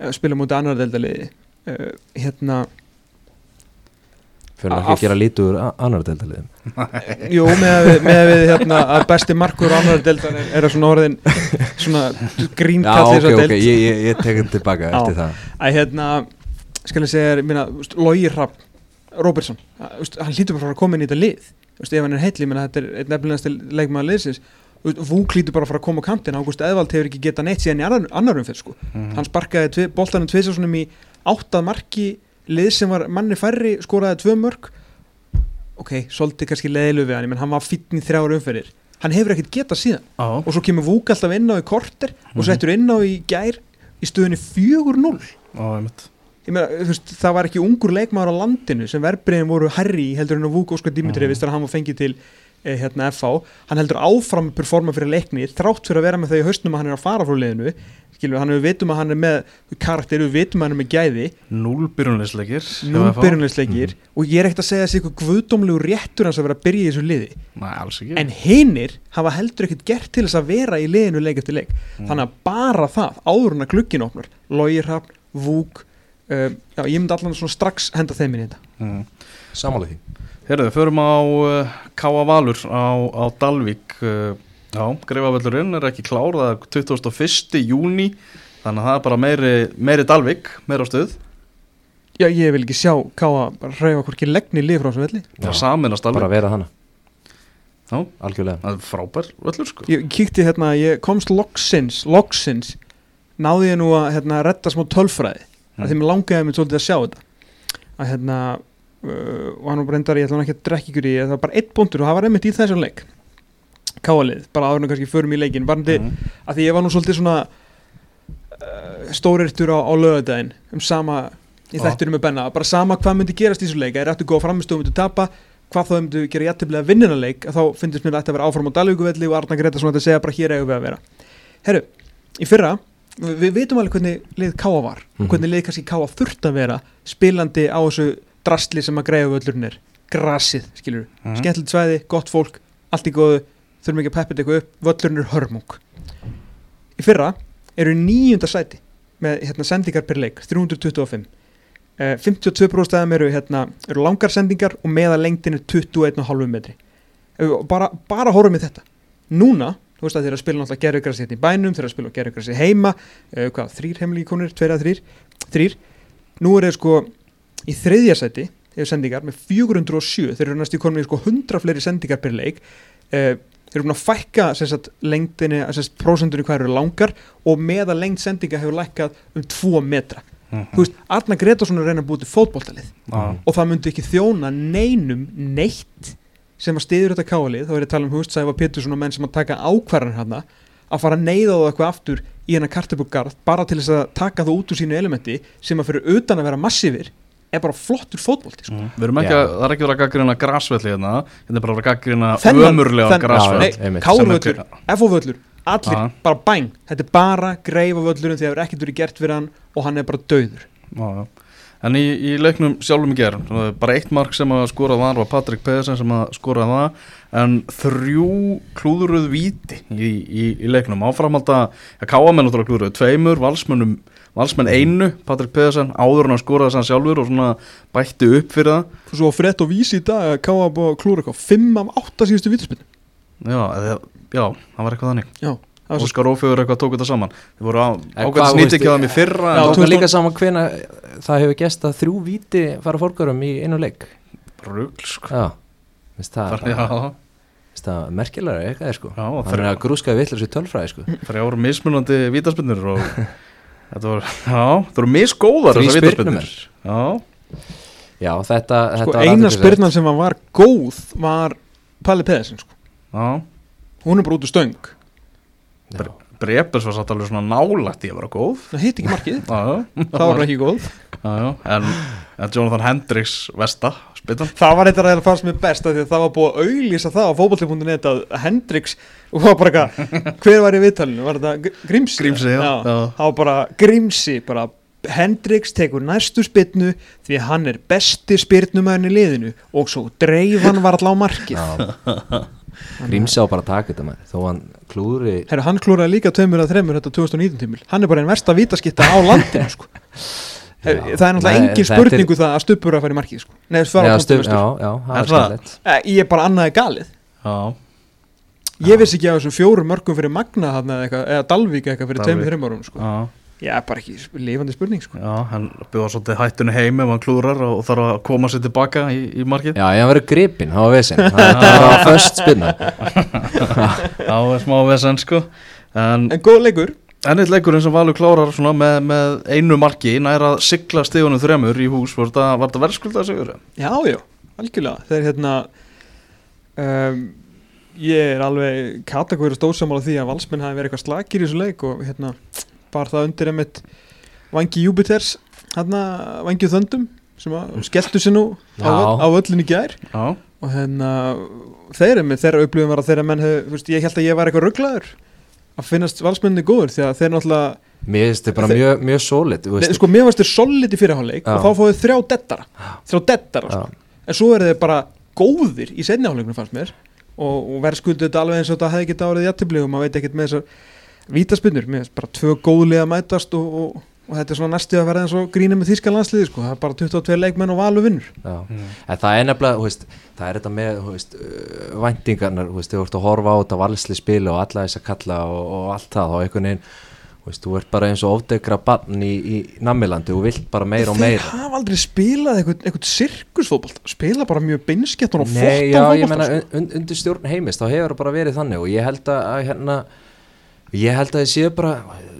uh, spila mútið annar deildaliði uh, hérna fyrir Af- ekki að gera lítur annar deildaliðum Jú, með að við, með að við hérna, að besti markur á annar deildar er, er að svona orðin svona Já, grínkall ok, þessa ok, deild. ég, ég, ég tek þetta tilbaka Já. eftir það. Að hérna, skal ég segja Lógi Rapp að, veist, hann hlýtur bara að fara að koma inn í þetta lið. Veist, ef hann er heitli, minna, þetta er einn nefnilegast leikmaður liðsins. Vúk lítur bara að fara að koma á kantin Ágúst Eðvald hefur ekki getað neitt síðan í annar, annarum fyrir sko. Mhm. hann sparkaði tvi, boltanum tvisasunum í áttað marki lið sem var manni færri skoraði tvö mörg ok, svolítið kannski leiðilu við hann menn hann var í þrjára umferðir. Hann hefur ekkert getað síðan. Já, og svo kemur Vúk alltaf inn á í korter og Mhm. settur inn á í gær í stöðunni 4-0 já, einmitt. Ég meina, þú veist, það var ekki ungur leikmaður á landinu sem verbreyðin voru herri heldur en að Vúk Óskar Dimitrievist Mhm. þegar hann var fengið til hérna FH hann heldur áfram að performa fyrir leikni þrátt fyrir að vera með þau í haustnum að hann er að fara frá liðinu skilur, hann við vitum að hann er með karakter, við vitum að hann er með gæði. Núl byrjunleisleikir nú byrjunleisleikir Mhm. og ég er ekkert að segja þessi eitthvað guðdómlegu réttur hans að vera að byrja í þessu liði. Nei, alls ekki. En hinnir hafa heldur ekkert gert til þess að vera í liðinu leik eftir leik. Mm. þannig að bara það, áður en að glukkin opnar Lógirhafn, Vúk uh, já, ég myndi allan svona strax henda þeim inn í þetta. Mm. Samála því Herðu, við förum á uh, Káa Valur á, á Dalvík. Uh, Já, greifavöllurinn er ekki klár það er 21. júni þannig að það er bara meiri, meiri Dalvík meira á stöð, já, ég vil ekki sjá Káa bara hreyfa hvorki legni lið frá þessu velli. Það er saminast Bara Dalvík vera hana Já. Algjörlega. Það er frábær völlur sko. Ég kíkti hérna, ég komst loksins loksins, náði ég nú að hérna, retta smá tölfræði. Mm. að því mér langaði mér svolítið að sjá þetta. Að hérna uh, og hann var bara endar, ég ætla hann ekki að drekka ykkur í það var bara eitt búndur og það var einmitt í þessum leik káalið, bara áður en kannski förum í leikin varandi, mm. að því ég var nú svolítið svona uh, stórirtur á, á lögadaginn um sama í Já. þættunum með Benna, bara sama hvað myndi gerast í þessu leik, er eftir góða framistöðu myndi tapa hvað þá myndi gera jættiblega vinnina leik þá finnst mér að þetta að vera áfram á Dalvíkuvelli og Arna Greta svona að segja bara hér eigum við að vera herru, í fyrra við, við veitum alveg hvernig lið Káa var Mhm. og hvernig lið kannski Káa þurft að vera spilandi á þessu drastli sem að greiða völlurinn er. Grasið, skilur Mhm. skemmtilegt svæði, gott fólk, allt í góðu þurfum ekki að peppa þetta eitthvað upp, völlurinn er hörmung. Í fyrra eru í níunda sæti með hérna, sendingar per leik, 325 uh, 52% af þeim eru, hérna, eru langar sendingar og meða lengdin er 21,5 metri. Bara, bara horfum við þetta. Núna, þú veist að þeir að spila náttúrulega gerðugrassi hérna í bænum, þeir að spila gerðugrassi heima uh, hvað, þrýr heimlíkonir, tveir að þrýr þrýr, nú er þeir sko í þriðja sæti, þeir eru sendingar með 407, þeir eru næst í konum í sko 100 fleiri sendingar per leik uh, þeir eru búin að fækka sagt, lengdinni, sem sagt, prósentunni hvað eru langar og meða lengd sendinga hefur lækkað um 2 metra Mhm. þú veist, Arna Gretarsson er reyna að búið til fótboltalið Já. og það myndi ekki þjóna neinum neitt sem að stiður þetta káalið, þá er ég að tala um húst Sæfa Pétursson og menn sem að taka ákvarðan hérna að fara að neyða það eitthvað aftur í hennar kartabúgarð bara til þess að taka það út úr sínu elementi sem að fyrir utan að vera massífir er bara flottur fótbolti sko. Mm. Við erum ekki Já. að, það er ekki verið að gaggrina grasvelli hérna, hérna er bara að vera að gaggrina ömurlega einmitt. Kárvöllur, FO-völlur, allir Já. bara bæng, þetta er bara greifa völlurinn því að það er ekkert verið gert fyrir hann og hann er bara döður Já, já. En í, í leiknum sjálfum í gerð, bara eitt mark sem að skora var var Patrik Pedersen sem að skora það en þrjú klúðuruð víti í, í, í leiknum. Áframhalda, að káamenn náttúrulega klúðuruð tveimur, valsmenn einu Patrik Pedersen, áður en að skora þessan sjálfur og svona bætti upp fyrir það. Svo frétt og vísi í dag að Káa að klúra eitthvað 5 af 8 síðustu vítaspinn Já, já, það var eitthvað þannig. Já, Óskar Ófegur eitthvað tók þetta saman. Þið voru á, En ágætt hvað, snýtt veist, ekki á þeim í fyrra Já, en Tók það líka saman. hvena það hefur gest að þrjú víti fara fórgörum í einu leik. Rugl, sko. Já, veist það, veist það? Merkilega eitthvað sko. Já, Hann er að grúska vitlega sér tölfræði sko. Þrjár mismunandi vítaspinnur og þetta voru, já, það voru misgóðar vítaspinnur. spyrnumenn. Já, Já, þetta, sko, þetta eina spyrnan sem var góð var Palli Pedersen sko. já, hún er bara út úr stöng Já. Brepers var satt alveg svona nálægt í að vera góð. Það hitt ekki markið, Já, já, það var ekki góð. Já, já, en, en Jonathan Hendricks Vesta, spytan það var eitthvað að fannst mér best af því að það var búið að auglýsa það á fótbolli.net að Hendrix og var bara eitthvað, hver var í viðtalinu? Var þetta Gr- Grímsi? Grímsi, já, já. það var bara Grímsi bara Hendrix tekur næstu spyrnu því að hann er besti spyrnumæðin í liðinu og svo dreif hann var allá markið Já. Grímsi á bara taka þetta maður þó hann klúðri Herru, hann klúraði líka tveimur að þreimur þetta 2019 tímil hann er bara einn versta vítaskitta á landinu sko. Her, Já. það er náttúrulega Nei, engin er- spurningu það að stupur að fara í markið sko. Nei, Já, punktum, stu, veistu. já, já, það Er skemmtilegt Eh, ég er bara annaði galið Já, ég vissi ekki að þessum fjórum mörgum fyrir Magna þarna eða, Dalvík eitthvað fyrir Dalvík. tveimur þreim árum sko. Já, bara ekki lifandi spurning sko. Já, hann bjóða svolítið hættunni heim ef hann klúrar og þarf að koma sér tilbaka í, í markið. Já, ég hann verið gripinn, það var vesinn Það var först spinna Já, það er smá vesen sko. En En góð leikur. Ennitt leikurinn sem Valur klárar svona með, með einu marki nær að sigla stíðunum þremur í hús var þetta, var verðskuldað sigur? Já, já, algjörlega. Þeir hérna um, Ég er alveg katakóri stóðsamála því að valsmenn hafi verið eitthvað slakir í þessu leik og hérna bar það undir einmitt vangi Júpiters hérna vangi þöndum sem skelltu sér nú á, á öllin í gær. Já, og hérna þeir með þeirra upplifum var að þeirra menn hef, veist, ég held að ég var eitthvað rugglaður að finnast valsmenni góður því að þeir náttúrulega Mér finnst þetta bara mjög, mjög sólid Nei, sko, mér varst þeir solid í fyrirháleik og þá fóðu þrjá dettara þrjá dettara, sko. en svo eru þeir bara góðir í setniháleiknum fannst mér. Og, og verðskuldu þetta alveg eins og þetta hefði ekki árið jættibli og maður veit ekkert með þessar vítaspinnur, mér finnst bara tvö góðlega mætast og, og, og þetta er svona næstu að verða eins og grína með þýska landsliði sko. það er bara 22 leikmenn og valu vinnur Já. Mm. En það er nefnilega, þú veist, það er þetta með þú veist, uh, væntingarnar, þú veist, þú ert að horfa á þetta valsli spili og alla þess að kalla og, og allt það og einhvern veginn, þú veist, þú ert bara eins og ofdegra barn í, í Namilandi og vilt bara meira og þeir meira. hafa aldrei spilað eitthvað, eitthvað sirkusfótbolt spila bara mjög beinskettan og fótbolta, menna sko. un, un, undir stjórn heimist, þá hefur það bara verið þannig og ég held að hérna, ég held að þið séu bara,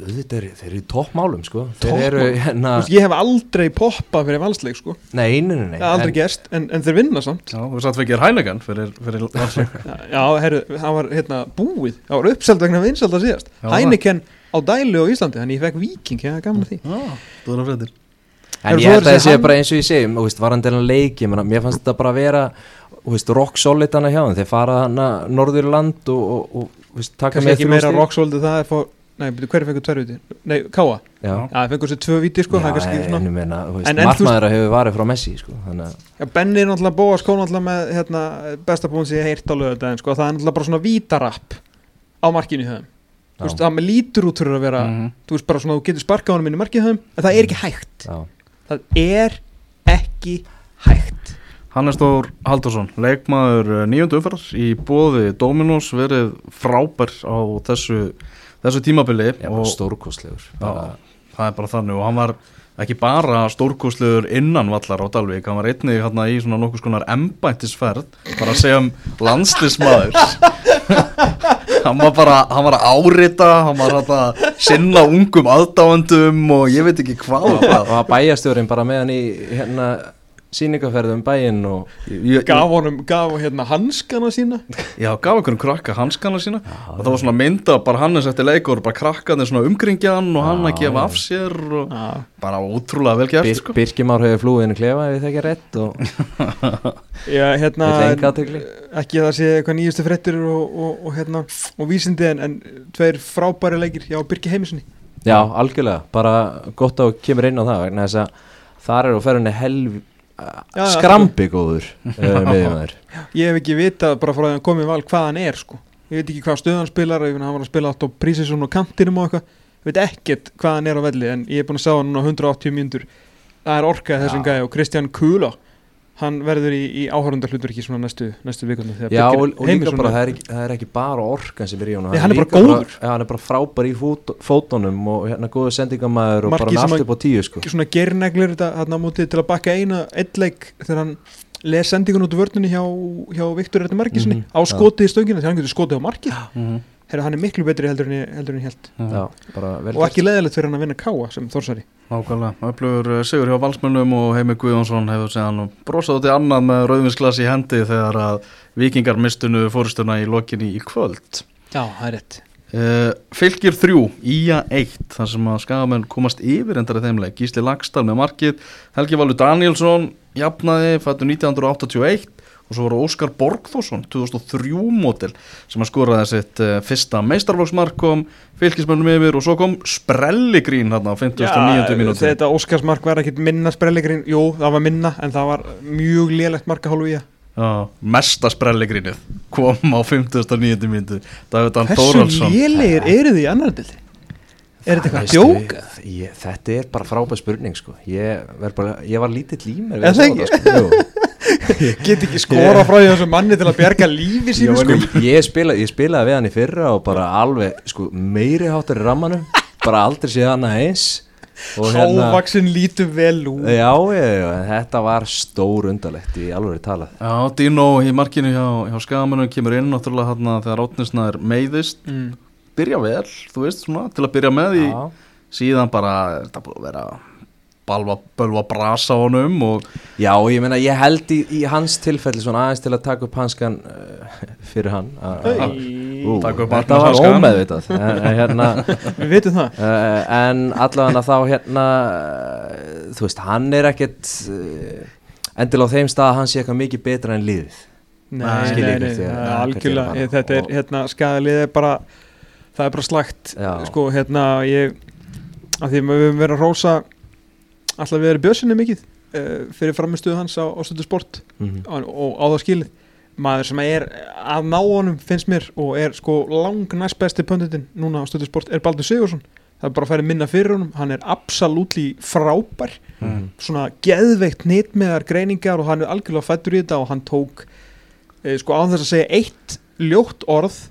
þetta er, þeir eru í toppmálum, sko, þeir eru, hérna, Þú veist, ég hef aldrei poppað fyrir valsleik sko. nei, nei, nei, nei, það er aldrei en- gerst, en, en þeir vinna samt. Já, þú satt fyrir Hænegan fyrir, fyrir landsleik Já, já herru, það var hérna búið. Það var uppselt vegna vinsald að síðast. Já, Heineken á dælu á Íslandi Þannig ég fekk viking, gaman að því. Já, þú erum fréttir. En Hefur ég held að það sé hann- bara eins og ég segi, þú veist, varandi hennar leiki, menna, mér fannst þetta bara að vera, þú veist, rock solid hana hjá þeim, þeir fara hana norður land og, og, og veist, taka með ekki þrjú meira stig. rocksoldi það er fá Nei, hverju fengur tvær viti? Nei, Káa Já, Já, það fengur sér tvö viti sko Það er Já, kannski en ég meina, þú veist, veist- markmaður hefur varið frá Messi, sko, þannig að, Já, Benni er náttúrulega bóa skó náttúrulega með hérna, besta búin sem ég heirt á lögudaginn sko. Það er náttúrulega bara svona vítarapp á markinu í höfum Þú veist, það með lítur út fyrir að vera Mhm. Þú veist bara svona, þú getur sparkað honum inn í markið í höfum En það er ekki hægt já, Það er ekki hægt Hannes Þór Haldursson, leikmaður nýjöndu umferðar í bóði Dominos verið frábær á þessu, þessu tímabili já, og stórkostlegur, bara, það er bara þannig og hann var ekki bara stórkostlegur innan vallar á Dalvík, hann var einnig hérna í svona nokkus konar embættisferð bara að segja um landslismæður hann var bara hann var að árita, hann var að sinna ungum aðdáendum og ég veit ekki hvað og var bæjastjórin bara með hann í, hérna, síningaferðum bæinn og, Ég- ég- Gaf honum, gaf hérna hanskana sína? Já, gaf einhvern krakka hanskana sína. Og það var svona mynda bara Hannes eftir leikur bara krakkarnir svona umkringjan og hann að Já, gefa já. af sér og Já. bara ótrúlega vel gert Bir, sko. Birkimár hefur flúið inn í klefa ef það ekki er rétt og Já, hérna, ekki að það sé eitthvað nýjustu fréttir og, og, og, hérna, og vísindi en, en tveir frábæri leikir hjá Birki Heimisni Já, algjörlega, bara gott að kemur inn á það vegna þess að þar er á ferðinni helv já, skrambi góður uh, miðjumæður Ég hef ekki vitað bara frá því að hann komið val hvað hann er sko. Ég veit ekki hvað stöðan spilar ég finna hann var að spila átt á prísisum og kantinum og eitthvað. Ég veit ekkert hvað hann er á velli en ég er búin að sjá hann núna 180 mínútur. Það er orkað þessum gæði og Kristján Kula hann verður í, í áhörundar hlutur ekki svona næstu, næstu vikundu Já, og, og líka bara, það er, ekki, það er ekki bara orkan sem er í honum. Nei, hann er bara. Já, hann er bara frábær í fót, fótunum og hérna góður sendingamæður og bara með allt upp á tíu sko. svona gerneglir þetta hann á móti til að bakka eina eitt leik þegar hann les sendingun út vörnunni hjá, hjá Viktor Erni Markisinni Mhm, á skotið í stöngina þegar hann getur skotið á markið. Mhm. Herra, hann er miklu betri heldur en ég, heldur en ég held Já, og ekki leðilegt fyrir hann að vinna káa sem Þórsari. Nákvæmlega, öflugur eh, sigur hjá valsmönnum og Heimi Guðjónsson hefur segðan brosað út í annað með rauðvinsglas í hendi þegar að vikingar mistunu fórustuna í lokinni í kvöld. Já, það er rétt Uh, fylgir þrjú, Ía 1 þar sem að skagamenn komast yfir endar í þeimleik, Gísli Lagstall með markið Helgi Valur Danielsson jafnaði, fættu 1981 og svo voru Óskar Borgþórsson 2003 mótil sem að skoraði sitt uh, fyrsta meistarflóksmark kom fylgismönnum yfir og svo kom Sprelligrín hérna á 59. mínúti þetta Óskarsmark var ekkit minna sprellegrinn jú, það var minna en það var mjög lélegt marka hálfu í að mesta Sprelligrínið kom á 59. mínúti David Dan hversu Þóraldsson lélegir eru þið í annar dildi? Er þetta eitthvað djók? Þetta er bara frábær spurning sko Ég, bara, ég var lítill í mér við það að það, sko. Get ekki skora frá því þessum manni til að bjarga lífi sínu Ég, sko? ég, spila, ég spilaði við hann í fyrra og bara alveg sko, meiri háttar í rammanum bara aldrei séð hana eins og hérna Hávaksin lítur vel út. Já, já, já, þetta var stór undarlegt í alveg talað. Já, Dino í markinu hjá, hjá Skagamennum kemur inn náttúrulega hérna þegar Átnisnaður meiðist. Mm. byrja vel, þú veist, svona, til að byrja með í síðan bara er þetta búið að vera balva, bölva brasa á honum og já, ég meina ég held í, í hans tilfelli svona aðeins til að taka upp hanskan uh, fyrir hann. Ú, þetta var ómeðvitað. En, en hérna Við vitum það. Uh, en allavega þá hérna uh, þú veist, hann er ekkert uh, endil á þeim stað að hann sé eitthvað mikið betra en liðið. Nei, skil nei, ég nei, ekki, það ja, algjörlega ég, Þetta er, hérna, skadalið er bara það er bara slagt Já. sko, hérna, ég að því við höfum verið að rósa alltaf við erum bjössinni mikið uh, fyrir framistuðu hans á, á stundu sport. Mm og, og á það skilið. Maður sem er að ná honum finnst mér og er sko lang næst besti pöndutin núna á stundu sport er Baldur Sigursson það er bara að færi minna fyrir honum. Hann er absolutt frábær. Mhm. svona geðveikt nýtmeðar greiningar og hann er algjörlega fættur í þetta og hann tók e, sko án þess að segja eitt ljótt orð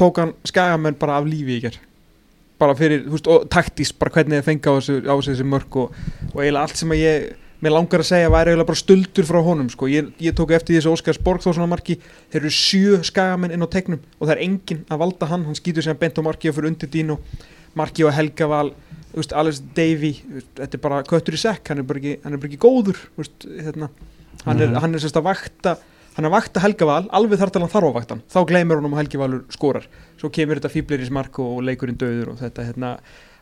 tók hann skagamenn bara af lífi í ger bara fyrir, þú veist, og taktís bara hvernig þið fengi á þessu, á þessu mörg og, og eiginlega allt sem að ég mér langar að segja væri eiginlega bara stuldur frá honum sko. ég, ég tók eftir þessu Óskars Borgþórssonar marki. Þeir eru sjö skagamenn inn á tegnum og það er enginn að valda hann. Hann skýtur sem bent á marki og fyrir undir dín og marki og Helga Val þú veist, Alice Davy, þetta er bara köttur í sekk, hann er bara ekki, hann er bara ekki góður þú veist, hérna, hann er, Mhm. hann er sérst að vakta hann er að vakta Helga Val, alveg þar til hann þarf að vakta hann. Þá gleymir hann um að Helgi Valur skorar. Svo kemur þetta fýblir í smark og leikurinn döður og þetta, hérna,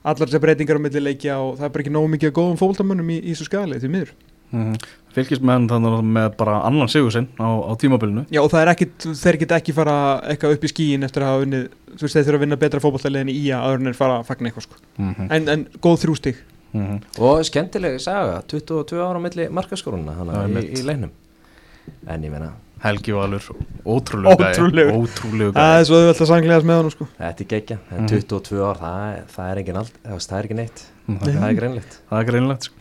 allar þessar breytingar á milli leikja og það er bara ekki nógu mikið góðum fólktamönnum í, í þessu skali, því miður. Mm, fylgismenn þannig með bara annan sigur sinn á, á tímabilinu. Já, og það er ekkit, þeir geta ekki fara eitthvað upp í skíin eftir að hafa unnið þú veist, þeir þurfa að vinna betra fótballtaliðin í en þeir fara að fagna eitthvað, sko. Mm -hmm. en, en góð þrjústig og skemmtileg saga 22 ára á milli markaskoruna í, í leiknum. En ég meina, Helgi Valur, ótrúlega Ótrúlegur. ótrúlega Það er svo auðvelt að sanglegast með hann, sko. Þetta er geggja en Mhm. 22 ár, það, er- það er engin allt það er- það er ekki neitt, það, það er greinlegt það er greinlegt sko.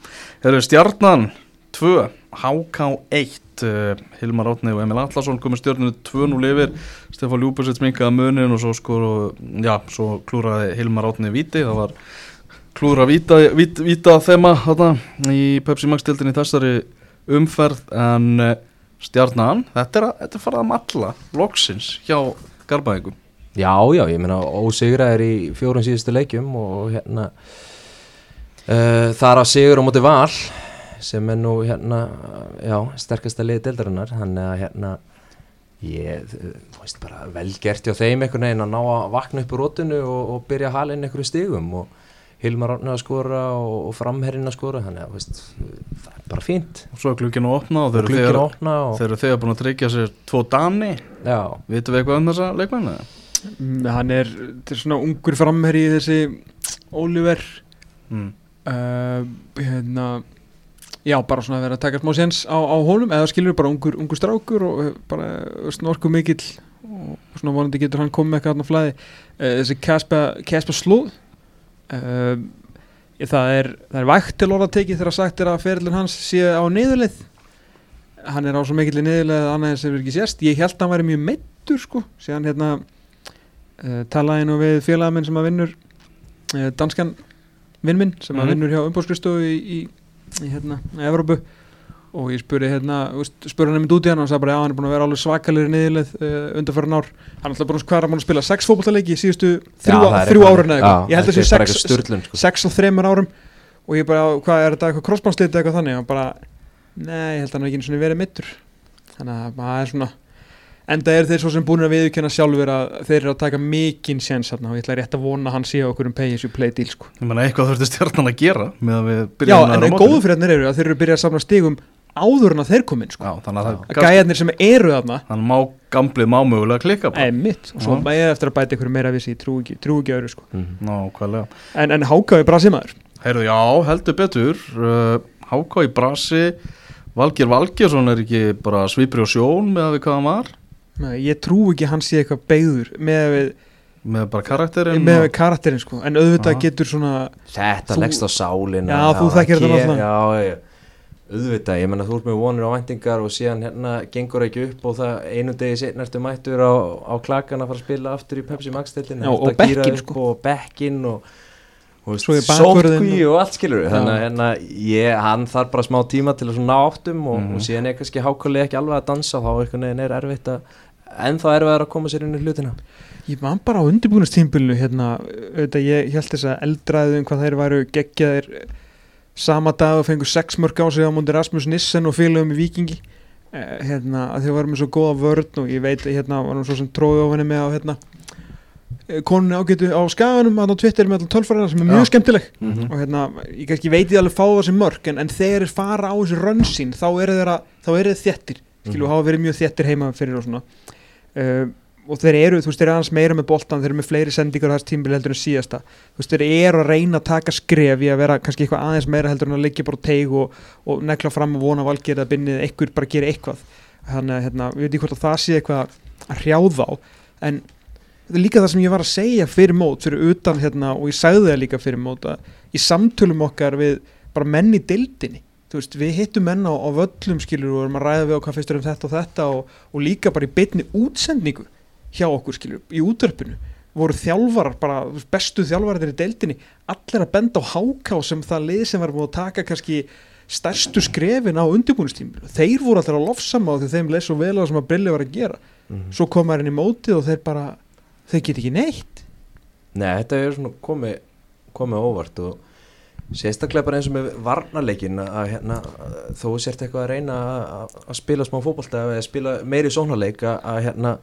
Herru, Stjarnan 2, HK 1 uh, Hilmar Átni og Emil Allarsson komið stjörnunu 2-0 yfir. Stefán Ljúbusett minkaði munin og svo sko, já, svo klúraði Hilmar Átni viti, það var klúra vita, vita, vita þema þarna í Pepsi Max dildinni þessari umferð en uh, Stjarnan, þetta er, þetta er farað að matla loksins hjá Garbaðingum já, já, ég meina ósigra er í fjórum síðustu leikjum og hérna uh, það er að sigur á móti val sem er nú hérna já, sterkasta liði deildarinnar. Þannig að hérna ég, þú veist bara vel gert hjá þeim einhvern veginn að ná að vakna upp úr rótinu og, og byrja að hala inn einhverju stigum og Hilmar Árni að skora og, og framherrin að skora þannig að veist, það er bara fínt. Og svo er glukkinu að opna og þeir eru þegar, þeir eru þegar búin að tryggja sér tvo Dani, já, vitum við eitthvað um þessa leikmennu? Mm, Hann er, þetta er svona ungur framherri í þessi Oliver. Mm. uh, hérna já, bara svona að vera að taka smá séns á, á honum, eða skilur bara ungur, ungur strákur og uh, bara snorku mikill og svona vonandi getur hann komið með eitthvað á flæði. Uh, þessi Kaspa Slóð ég, það er það er vægt til orða tekið þegar sagt er að ferillin hans sé á niðurleið. Hann er á svo mikill í niðurleið að annað sem er ekki sérst, ég held að hann væri mjög meittur sko, síðan hérna uh, talaði nú við félagamenn sem að vinnur uh, danskan vinn minn sem að Mhm. vinnur hjá umbóðskristofu í, í, í hérna, Evrópu og ég spurði hérna, spurði hann einmitt út í hann og hann sagði bara já, hann er búin að vera alveg svakalegri niðurleið uh, undanfæra ár, hann er alltaf búin að er að spila sex fótballtaleiki í síðustu þrjú, Já, það er þrjú eitthvað- árin eða já, eitthvað, ég held að þetta er sturlun sko. sex og þreymur árum. Og ég bara, hvað er þetta eitthvað crossbánslið eða eitthvað þannig? Og bara, nei, ég held að hann hafi ekki einu sinni verið mittur þannig að það er svona enda er þeir svo sem búin að viðkjöna sjálfur að þeir eru að taka mikinn séns og ég ætla rétt að vona að hann sé okkur um pay as you play deal sko. Ég meina eitthvað þurfti Stjarnan að gera með að við Já, byrjum en en góðu fyrir þarna eru að þeir eru byrjað að samla stigum áður en að þeir komin sko. Já, þannig að að gæjarnir sem eru þarna hann má gamblið má mögulega klikka bara. er mitt og svo maður er eftir að bæta ykkur meira vissi, ég trú ekki, öðru sko. Mhm. Nákvæmlega en, en hákaði bara sem aður Heyrðu, já, heldur betur uh, Háká í brasi Valgir Valgjersson er ekki bara svipri og sjón með að við hvað hann var ég trú ekki að hann sé eitthvað beigður með að við, með bara karakterinn með að og- við karakterinn sko. en auðvitað Já. getur svona Þetta Þú- leggst á sálin Já, þú þekkir þetta náttúrulega. Já, já, auðvitað, ég menna þú ert með vonir á væntingar og síðan hérna gengur ekki upp og það einu degi setna ertu mættur á, á klakan að fara að spila aftur í Pepsi Max deildin Já, og bekkinn, sko. og bekkin og, bakvörðin sótkví og- og allt skilur við þannig að hérna, ég, hann þarf bara smá tíma til að ná áttum og, Mhm. og síðan er kannski hákvæli ekki alveg að dansa þá er erfitt að ennþá erfitt að koma sér inn í hlutina Ég man bara á undirbúinastímbilinu hérna, auðvitað ég held þess að eldraðu um hvað þeir væru geggjaðir sama dag og fengu sex mörg á sig á múndi Rasmus Nissen og félögum í Víkingi eh, hérna, að þeir varum með svo góða vörn og ég veit, hérna, var nú svo sem tróði ofinni með á hérna eh, konunni ágætu á skaganum að á Twitter með alltaf tölfræðina sem er mjög Já. skemmtileg Mhm. og hérna, ég kannski veit ég alveg fá það sem mörg en, en þegar þeir fara á þessi rönn sín þá eru þeir, þjettir skilju, Mhm. hafa verið mjög þjettir heima fyrir og svona uh, og þeir eru, þú veist, þeir eru aðeins meira með boltan þeir eru með fleiri sendingar á þess tímbil heldur en síðasta. Þú veist, þeir eru að reyna að taka skref í að vera kannski eitthvað aðeins meira heldur en að liggja bara teig og, og nekla fram og vona valgir að binnið eitthvað bara gera eitthvað. Þannig að, hérna, við veitum hvort að það sé eitthvað að hrjáða á en líka það sem ég var að segja fyrir mót fyrir utan hérna og ég sagði það líka fyrir mót að í samtölum okkar við bara menn í deildinni þú veist, við hittum menn á, á völlum skilur og erum að ræða við á hvað fyrstur um þetta og þetta og, og líka bara í beinni útsendingu hjá okkur skilur, í útörpinu voru þjálfarar, bara bestu þjálfarar í deildinni, allir að benda á háká sem það lið sem var búin að taka kannski stærstu skrefin á undirbúinistímil þeir voru allir að lofsama á því þeim leið svo vel á það sem að Brilli var að gera. Mhm. svo kom maður inn í mótið og þeir bara þeir get ekki neitt. Nei, þetta er svona komið komið óvart og sérstaklega bara eins og með varnarleikin að hérna, þó sért eitthvað að reyna að, að spila smá fótbolta eða spila meiri sónarleik að, að hérna,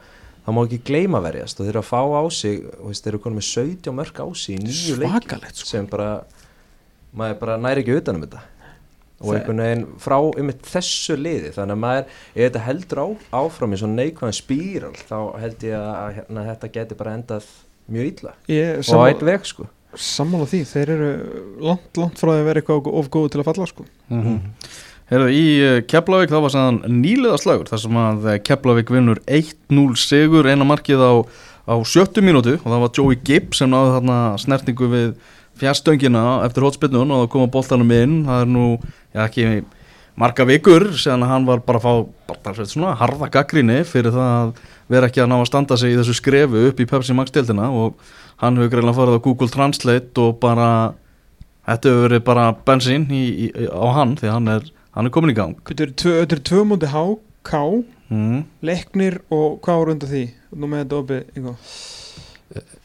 það má ekki gleyma verjast og þeir eru að fá á sig veist, þeir eru konið með 17 mörg á sig í nýju leik svakalegt sko. sem bara maður bara næri ekki utan um þetta og Það- einhvern veginn frá um þessu liði þannig að maður, ef þetta heldur á, áfram í svona neikvæðan spíral þá held ég að hérna, þetta geti bara endað mjög illa ég og sammála, einn veg sko sammála því þeir eru langt, langt frá því að vera eitthvað of góðu til að falla sko. Mhm. Heyrðu, í uh, Keflavík þá var sæðan nýlega slagur þar sem að uh, Keflavík vinnur 1-0 sigur eina markið á, á sjöttu mínútu. Og það var Joey Gibb sem náði þarna snertingu við fjastöngina eftir hótspinnun og það koma boltanum inn. Það er nú, já ekki marga vikur síðan að hann var bara að fá bara, svona harða gaggrinni fyrir það að vera ekki að ná að standa sig í þessu skrefu upp í Pepsi Max deildina. Og hann hefur greiðlega farið á Google Translate og bara þetta hefur verið bara bensín í, í, á hann því að hann er, hann er komin í gang. Þetta eru tvö, eru tvö múti HK mm. leiknir og hvað voru undan því? Nú með þetta opið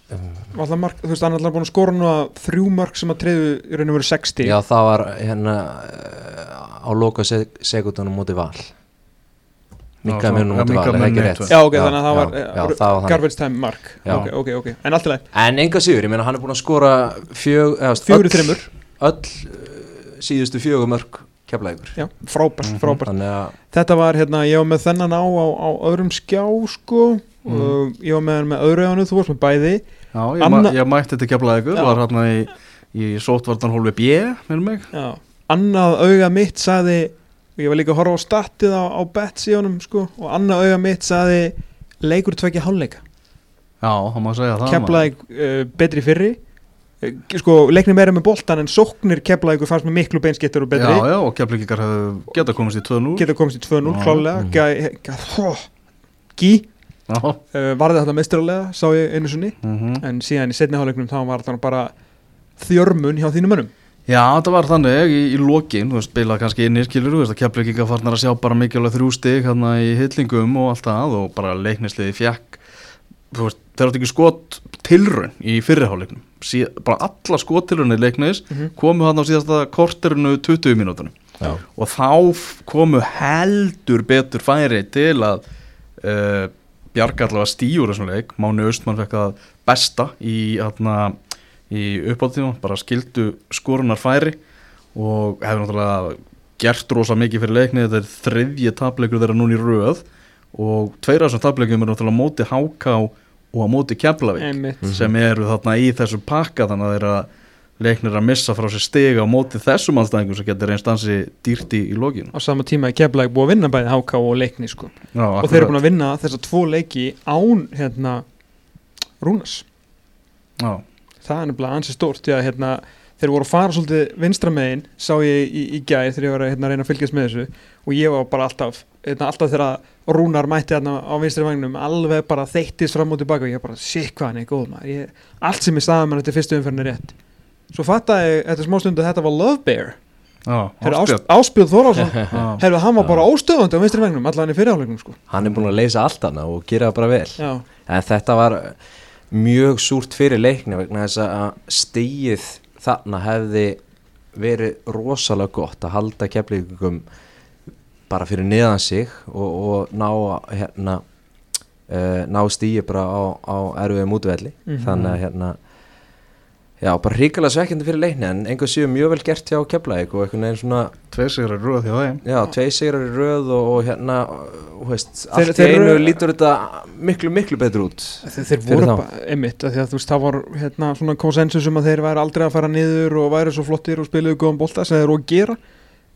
Var alltaf þú veist, hann er alltaf búin að skora nú að þrjú mark sem að treyðu í raun og veru 60 Já, það var hérna á loka seg segundunum múti val. Já, munum já, múti val, minnkaði er það ekki rétt? Já, ok, þannig að það var, já, eh, já, það var garbage time mark. Já. ok, ok, ok, en allt í lagi. En enga sigur, ég meina hann er búin að skora fjög, eða, fjögur í öll- þreymur, Öll uh, síðustu fjögur já, frábært, Mhm. frábært Þannig að þetta var, hérna, ég var með þennan á á, á öðrum skjá, sko Mhm. og ég var með hann með öðru öðanu, þú varst með bæði Já, ég, Anna- ég mætti þetta keflaðið Já. var hérna í, í sótvartanhólfi B með mig já. annað auga mitt saði og ég var líka að horfa á statið á, á bets í honum, sko, og annað auga mitt saði leikur tvekja hálfleika Já, það má segja það keflaði uh, betri fyrri uh, sko, leiknir meira með boltan en sóknir keflaði fannst með miklu beinskettur og betri. Já, já, og keflingar geta komist í 2-0 geta komist í 2-0 Já. klálega Gí. Uh, varði þetta mestralega sá ég einu sinni. Mhm. En síðan í setni hálfleiknum þá var þetta bara þjörmun hjá þínum mönnum. Já, þetta var þannig í, í lokin, þú veist, spila kannski inn í skilur, þú veist, að keflingar farnar að sjá bara mikilvæg þrjú stig hérna í hyllingum og allt það og bara leiknisliði fjekk, þeir áttu ekki skot tilraun í fyrirháleiknum, Sí, bara alla skottilraunir leiknis Mhm. komu hann á síðasta korterinu 20 mínútonum Já. og þá komu heldur betur færi til að uh, bjarga allavega stíur þessum leik, Máni Austmann fekk það besta í, í uppáttíma, bara skildu skorunar færi og hefur náttúrulega gert rosa mikið fyrir leikni, þetta er þriðji tapleikur þeirra núna í röð og tveir af þessum tapleikum eru náttúrulega móti Háká og á móti Keflavík Einmitt. Mhm. sem eru þarna í þessu pakka þannig að þeirra leiknir að missa frá sér stiga á móti þessum anstæðingum sem getur reynst ansi dýrti í lokin á sama tíma er Keflavík búið að vinna bæði HK og leikni sko. Já, og þeir eru búin að vinna þessa tvo leiki án hérna Rúnas Já, það er nefnilega ansi stórt því að hérna, þeir voru að fara svolítið vinstra megin sá ég í, í gæði þegar ég var að hérna, reyna að fylgjast með þessu. Og ég var bara alltaf hérna, alltaf þegar Rúnar mætti hérna á vinstri vagnum alveg bara þeittist fram og tilbaka og ég bara, shit hvað hann er góð maður. Ég, allt sem ég staði með þetta fyrstu umferðin er rétt. Svo fattaði ég þetta smástundu að þetta var Love Bear. Áspjöld Áspjöld Þórásson Já. Herra, hann var bara óstöðandi á vinstri vegnum allan í fyrirháleiknum sko. hann er búin að leysa allt hana og gera það bara vel. Já, en þetta var mjög súrt fyrir leikni vegna þess að stegið þarna hefði verið rosalega gott að halda keflíkum bara fyrir neðan sig og, og ná hérna uh, ná stíi bara á, á erfiðum útvelli Mhm. þannig að hérna já, bara hrikalega svekkjandi fyrir leikni en einhver séu mjög vel gert hjá keflæk og einhvern veginn svona Tveir sigur er rúið hjá þeim Já, tvei sigrar í röð og, og hérna, uh, veist, Þeir- allt í einu eru- lítur þetta miklu, miklu betur út. þeir, þeir voru bara einmitt því að þú veist það var hérna svona konsensus um að þeir væri aldrei að fara niður og væri svo flottir og spiluðu góðan bolta sem þeir eru að gera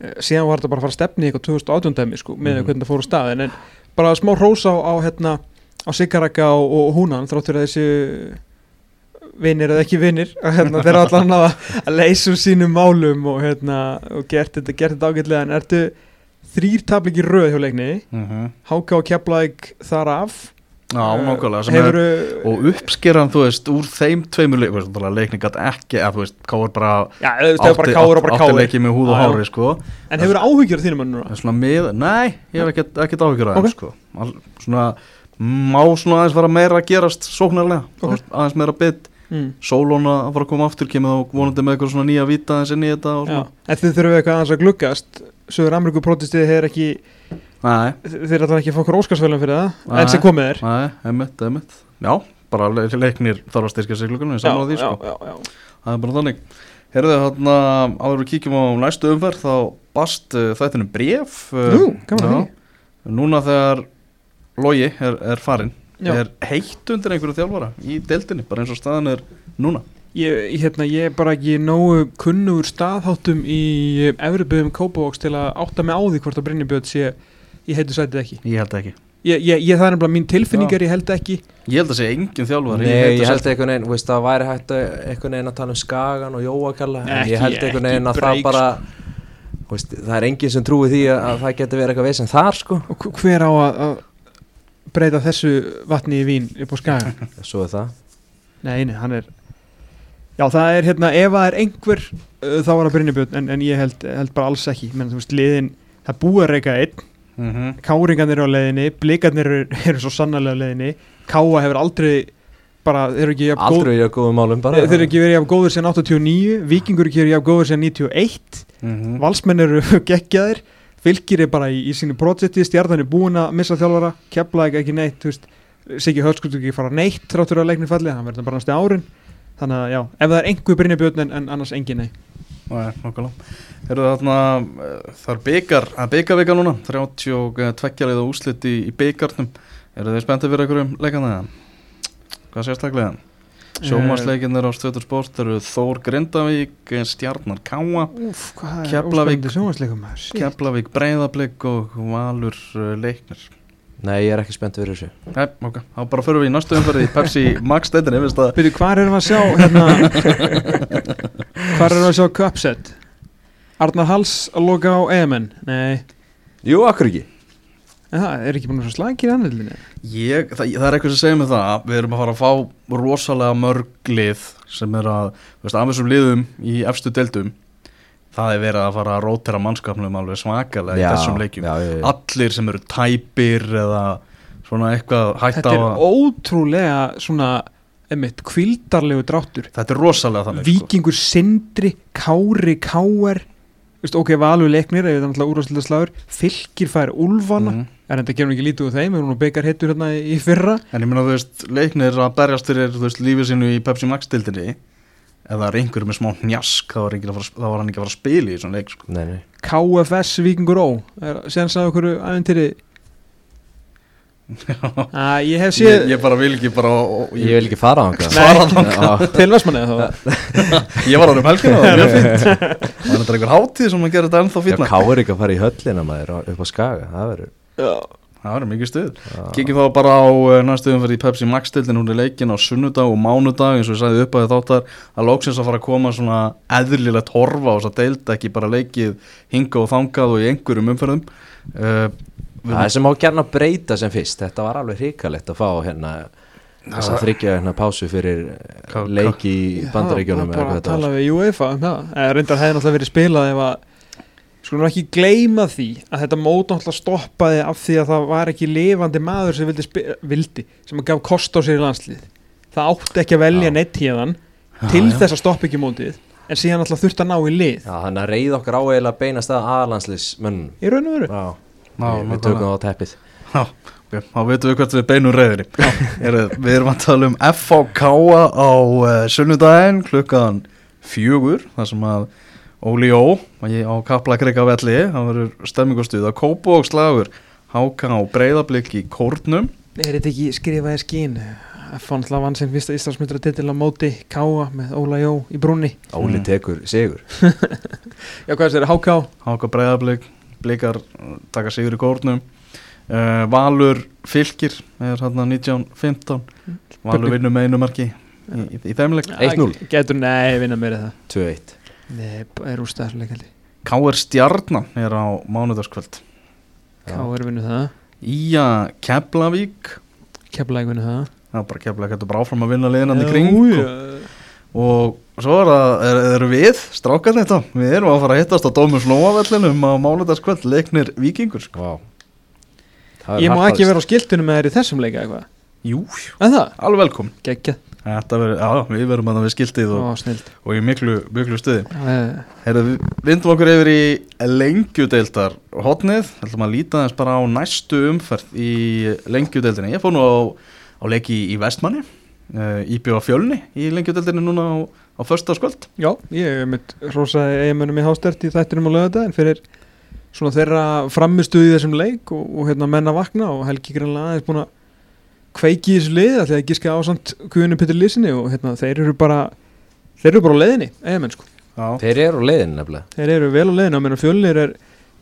Eh, síðan var þetta bara að fara að stefni í eitthvað 2018 dæmi sko með Mhm. hvernig það fór á staðin en bara smá hrós á, á hérna á vinnir eða ekki vinnir hérna, þeir eru allan að, að leysa úr sínum málum og hérna og gert þetta, þetta ágætlega. En ertu þrýr tablik í röð hjá leikni? Mhm. Háka og Keflæk þar af? Já, nákvæmlega sem hefur er, Og uppskeran, þú veist, úr þeim tveimur leikni gætt ekki, að þú veist, káur bara já, hefur bara bara átti káur leiki með húð og Já, hári, sko. En hefur áhyggjur af þínum Það svona með, nei, ég hef ekkert, ekkert áhyggjur af Ok. þeim, sko. All, Svona, má svona aðeins fara meira að gerast sóknarlega, Ok. okay. aðeins meira bytt mm. Sólóna að fara að koma aftur, kemur þá vonandi með eitthvað svona nýja vita aðeins inn í þetta og Já, svona en þið þurfum eitthvað aðeins að gluggast. Söður Ameríku protestið er ekki Nei, þeir ætla ekki að fá okkur óskarsvælum fyrir það Nei. en sem komið er. Nei, emitt, emitt Já, bara le leiknir þarf að styrkja sig því, sko. já, já. Það er bara þannig. Herðu þarna, áður við kíkjum á næstu umferð þá bast uh, þættinu bref uh, Nú, gaman því. Núna þegar Logi er, er farin Já. er heitt undir einhverju þjálfara í deildinni, bara eins og staðan er núna Ég, ég, hérna, ég er bara ekki nógu kunnugur staðháttum í Evriböðum Kópavóks til að átta mig á því hvort að Brynjabjörn sé í heitu sætið ekki Ég held ekki Ég, ég, ég það er nefnilega mín tilfinning Já. er ég held ekki Ég held að sé engin þjálfari í Nei, heitu ég held sæti. einhvern veginn, veist, það væri hægt einhvern veginn að tala um Skagan og Jóakalla ég held einhvern veginn að það bara veist, það er enginn sem trúi því að, að það geti verið eitthvað veginn þar sko og hv- hver á að, að breyta þessu vatni í vín upp á skagan Svo er það. Nei, nei, hann er Já, það er hérna, ef það er einhver uh, þá er það Brynjabjörn, en, en ég held, held bara alls ekki, menn þú veist, liðin það búið að reyka einn, Mhm. káringarnir eru á leiðinni, blikarnir eru, eru svo sannarlega á leiðinni, káa hefur aldrei bara, þeir eru ekki Aldrei í að góðum málum bara. þeir eru ekki verið jafn góður sem 89 vikingur ekki verið jafn góður sem 91 Mhm. valsmenn eru geggjaðir fylgir er bara í, í sínu projekti stjarnan er búin að missa þjálfara kepla ekki neitt, þú veist Siggi Hölskuldur ekki fara neitt þráttur að leikni falli hann verður bara næstu árin þannig að já, ef það er einhver Brynjabjörn en, en annars engin nei Nei, nokkulega Herðu þarna, uh, það er byggar að byggarvika núna, 32 leiða úslit í, í byggarnum Eru þið spenntið fyrir einhverjum leikana það? Hvað sérstaklega? Sjómasleikin er á stöður sport eru Þór Grindavík, Stjarnar Káa er Keflavík. Keflavík Breiðablík og Valur uh, Leiknir. Nei, ég er ekki spennt fyrir þessu. Nei, ok, þá bara förum við í næstu umferði í Pepsi Max að Byrju, hvað erum við að sjá hérna? Hvað erum við að sjá Cupset? Arnar Hals að loka á EMN nei, Jú, akkur ekki en það er ekki búin að vera slagir í annaðlinni Ég, það, það er eitthvað sem segir mig það Við erum að fara að fá rosalega mörg lið sem er að, þú veist, af þessum liðum í efstu deildum það er verið að fara að rótera mannskapnum alveg svakalega í þessum leikjum já, já, já. Allir sem eru tæpir eða svona eitthvað hægt Þetta á er að ótrúlega svona einmitt, kvildarlegu dráttur Þetta er rosalega þannig sko. Víkingur Sindri, Kári Káar ok, Valur leiknir þetta er náttúrulega úrvarsleita slagur Fylgir fær Úlfana Mhm. En þetta gerum ekki lítið úr þeim, við erum nú beikar hittur hérna í fyrra. En ég meina, þú veist, leiknir að berjast fyrir, veist, lífið sínu í Pepsi Max deildinni ef það er einhverju með smá njask þá var, fara, þá var hann ekki að fara að spila í svona leik sko. Nei, nei. KFS Víkingur Ó er, Séðan sagði okkur æventýri að ég hef ég, séð ég bara vil ekki bara og, og, Ég vil ekki fara á hann til Vestmanni þá. Ég var það var mjög fínt. Það er einhver hátíð sem að gera þetta ennþá Já, fínna káir ekki að fara í höllina maður á- upp á skaga. Það verður Það verður mikið stuð. Já. Kíkjum þá bara á uh, næstu umferð í Pepsi Max deildin hún er leikin á sunnudag og mánudag eins og ég sagði upp að þáttar. Að lóksins að fara að koma svona eðlilegt horfa á þess að deilda ekki bara leikið hinga og þangað og í einhverjum umferðum. Uh, Það er sem á gerna breyta sem fyrst Þetta var alveg hrikalegt að fá hérna þess að þryggja hérna pásu fyrir leiki í bandaríkjónum Já, bara að tala við UEFA um það. Eða reyndar hefði náttúrulega verið spilað ef að skulum ekki gleyma því að þetta mót náttúrulega stoppaði af því að það var ekki lifandi maður sem vildi, vildi sem gaf kost á sér í landslið. Það átti ekki að velja neitt hérðan til já. þess að stoppa ekki mótið en síðan náttúrulega þurfti að ná í lið. Já, þannig að reyð okkar á eiginlega beina stað aðlandslismönnum í raun og veru. Já, Já, við, við tökum það á teppið. Þá veitum við hvert við beinum reyðinni Við erum að tala um FVK á uh, sunnudaginn klukkan fjögur þar sem að Óli Jó á Kaplakrika velli það verður stemmingustuð að Kópo og Slagur HK og Breiðablик í Kórnum. Er þetta ekki skrifaði skín? F1 alltaf vann sinn fyrsta Íslandsmyndra titil á móti Káa með Óla Jó í brúnni. Óli Mm. tekur sigur. Já hvað er þetta HK HK Breiðablik Blikar uh, taka sigur í Kórnum. Uh, Valur Fylkir er hérna 1915 Valur Spurning. vinnur með einu marki í, í, í þeimleik. 1-0. getur nei vinna meira það. 2-1 nei er úr stæðsleik K.R. Stjarnan er á mánudagskvöld. Ká er vinnu það. Ía Keflavík. Keflæk vinnu það. Er bara Keflavík þetta er bara áfram að vinna liðinandi kring og, já. og svo er það, er, eru við strákar þetta, við erum að fara að hittast á Dómus Lóavellinum á mánudagskvöld leiknir vikingur. Vá. Ég má ekki vera á skiltunum með þér í þessum leika eitthvað? Jú, alveg velkom Gekkja Þetta verður, já, við verðum að það við skiltið Ó, og, snild og í miklu, miklu stuði Heyrðu, við vindum okkur yfir í lengjudeildar hotnið, ætlum að líta þess bara á næstu umferð í lengjudeildinni. Ég fór nú á, á leiki í Vestmanni, uh, íbjöð á fjölni í lengjudeildinni núna á, á förstaskvöld. Já, ég hef mitt rosaði eiginmönnum í hástert í þættinum á lögða En fyrir svona þeirra framistuði þessum leik og, og hérna menn að vakna og Helgi greinlega aðeins búin að kveiki í þessu lið Þegar ég giska ásand Guðinu Petur Lísinni og hérna þeir eru bara Þeir eru bara á leiðinni, eigamenn sko Já. Þeir eru á leiðin nefnilega Þeir eru vel á leiðinni, á meðan fjölnir er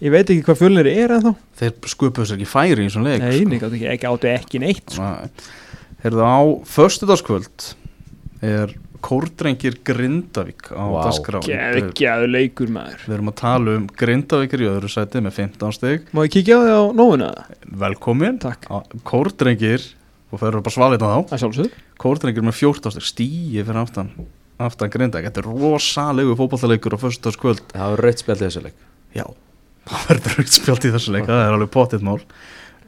Ég veit ekki hvað fjölnir er en þá Þeir skupuðu sér ekki færi í þessum leik. Nei, nei, gátu ekki, ekki áttu ekki neitt sko. Nei. Heyrðu, á förstudagskvöld er Kórdrengir Grindavík á Vá. dagskrá. Geðgjaðu leikur maður Við erum að tala um Grindavíkir í öðru sæti með 15 stig. Má ég kíkja á þig á nóuna? Velkomin. Takk, Kórdrengir, og það eru bara svalið þá. það sjálfsög Kórdrengir með 14 stig, stíi fyrir aftan aftan Grindavík. Þetta er rosalegu fótballtaleikur á förstudagskvöld. Það var rautt spjald í þessu leik Já, það verður rauðspjált í þessu leik, það er alveg potið mál.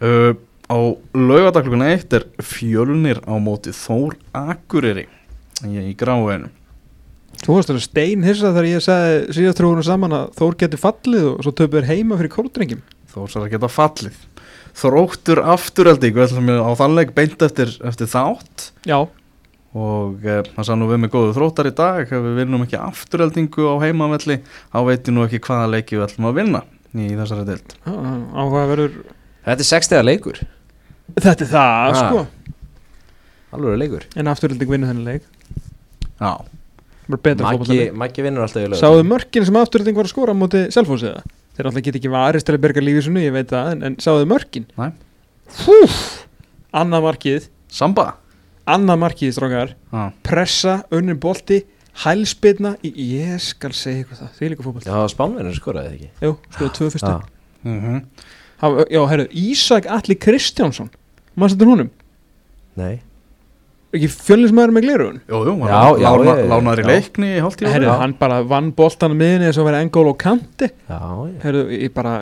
Uh, á laugadagluguna eitt er fjölnir á móti Þór Akureyri í, í gráinu. Þú varst alveg stein hissa þegar ég sagði síðast trúinu saman að Þór geti fallið og svo þeir heima fyrir kóldrengjum Þór sér að geta fallið. Þróttur ætlum á þann leik beint eftir, eftir þátt. Já, og uh, það sá nú við með góðu þróttar í dag, ef við vinnum ekki afturöldingu á heimavelli, þá veitum nú ekki hvaða leiki við ætlum að vinna í þessari deild. áhuga verður Þetta er 60 leikur. Þetta er það, Ah. sko. Alveg leikur. En afturölding vinnur þennan leik. Já, Maggi, vinnur alltaf í lög Sáðu mörkin sem afturölding var að skora á móti Selfossi eða? Þeir alltaf get ekki varist til að berga lífið sinu, ég veit það En, en sáðu mörkin? Nei. Húf Annað markið, Samba. annað markið strákar. Já, Pressa, unnin bolti Hælspilna, ég skal segja eitthvað það Því líka fótbolt Já, spánverðin skoraði ekki. Jú, skoðu tvö fyrstu. Já. mm Hafa- Já, herru, Ísak Alli Kristjánsson Maður setur húnum Nei Ekki fjölnismæður með Já, já, ég- lánaður í já. leikni í Herru, Já. hann bara vann boltan miðinni eins og verið engól og kanti Já, já Herru, ég bara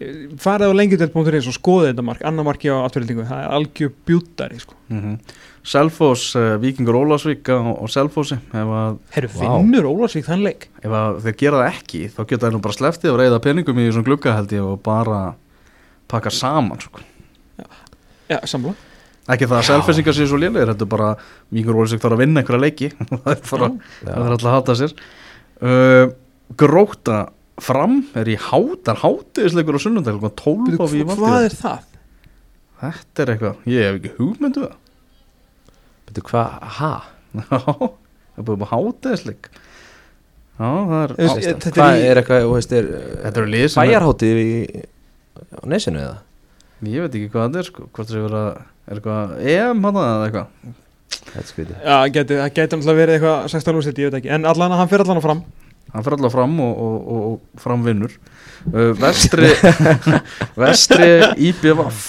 ég- farið á lengjudelt.is og skoðið þetta mark annar marki á afturhildingu, það er algjör bjúttari sko. mm Selfoss, uh, Víkingur Ólasvík á, á Selfossi ef að, Herru, Vá. vinnur Ólarsvík þann leik ef að þeir gera það ekki þá geta þeir nú bara sleftið og reyða peningum í þessum glugga held ég og bara pakka saman sko. Já, samla ekki það að selfinsingar séu svo lélegir þetta er bara Víkingur Ólasvík þarf að vinna einhverja leiki það er bara, það er alltaf að hata sér uh, Gróta fram er í hátar hátiðisleikur á sunnundag klukkan 12 á Bíddu, Vívaldi. Hvað er það? þetta er eitthvað, ég hef ekki hugmyndu það Betur hvað, ha? Já, það er búið með háteðisleik Já, það er þetta Hvað er eitthvað, er Þetta eru lið sem er, Bæjarháttið í á nesinu eða? Ég veit ekki hvað þetta er sko Hvort það sé verið að Er eitthvað EM hann eða eitthvað? Þetta geti, það getur náttúrulega verið eitthvað 16 úrslit, ég veit ekki. En allan að hann fyrir allan að fram. Hann fyrir alltaf fram og, og, og, og fram vinnur. Uh, Vestri Vestri IBVF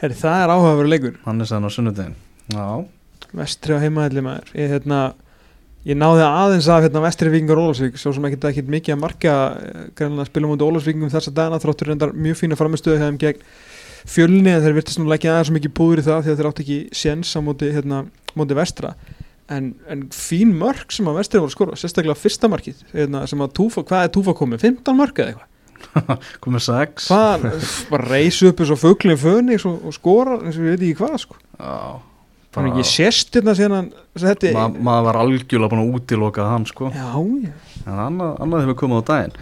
Herru, það er áhugaverður leikur. Hann er sæðan á sunnudegin Já, vestri á heimaðli maður. Ég, hérna, ég náði aðeins af hérna, vestri vikingar Ólasvík svo sem ekki ekkert mikið að marka eh, greinlega að spila mútið Ólasvíkingum þessa dagana þráttur reyndar mjög fína framistöðu þeim gegn fjölni en þeir virtist nú leggja aðeins mikið búður í það því að þeir átt ekki séns á móti, hérna, móti vestra. En, en fín mörg sem að vestri voru að skora sérstaklega fyrsta markið hérna, sem að túfa, hvað er túfa komið? 15 mörg eða eitthvað? komið sex. Hvað, bara reysu upp eins og fuglinn föni og, skora eins og ég veit ekki hvað sko. Já, er ekki sérst hérna síðan setti Ma, maður var algjörlega búin að útiloka hann sko. Já, já. En annað, annað hefur komið á daginn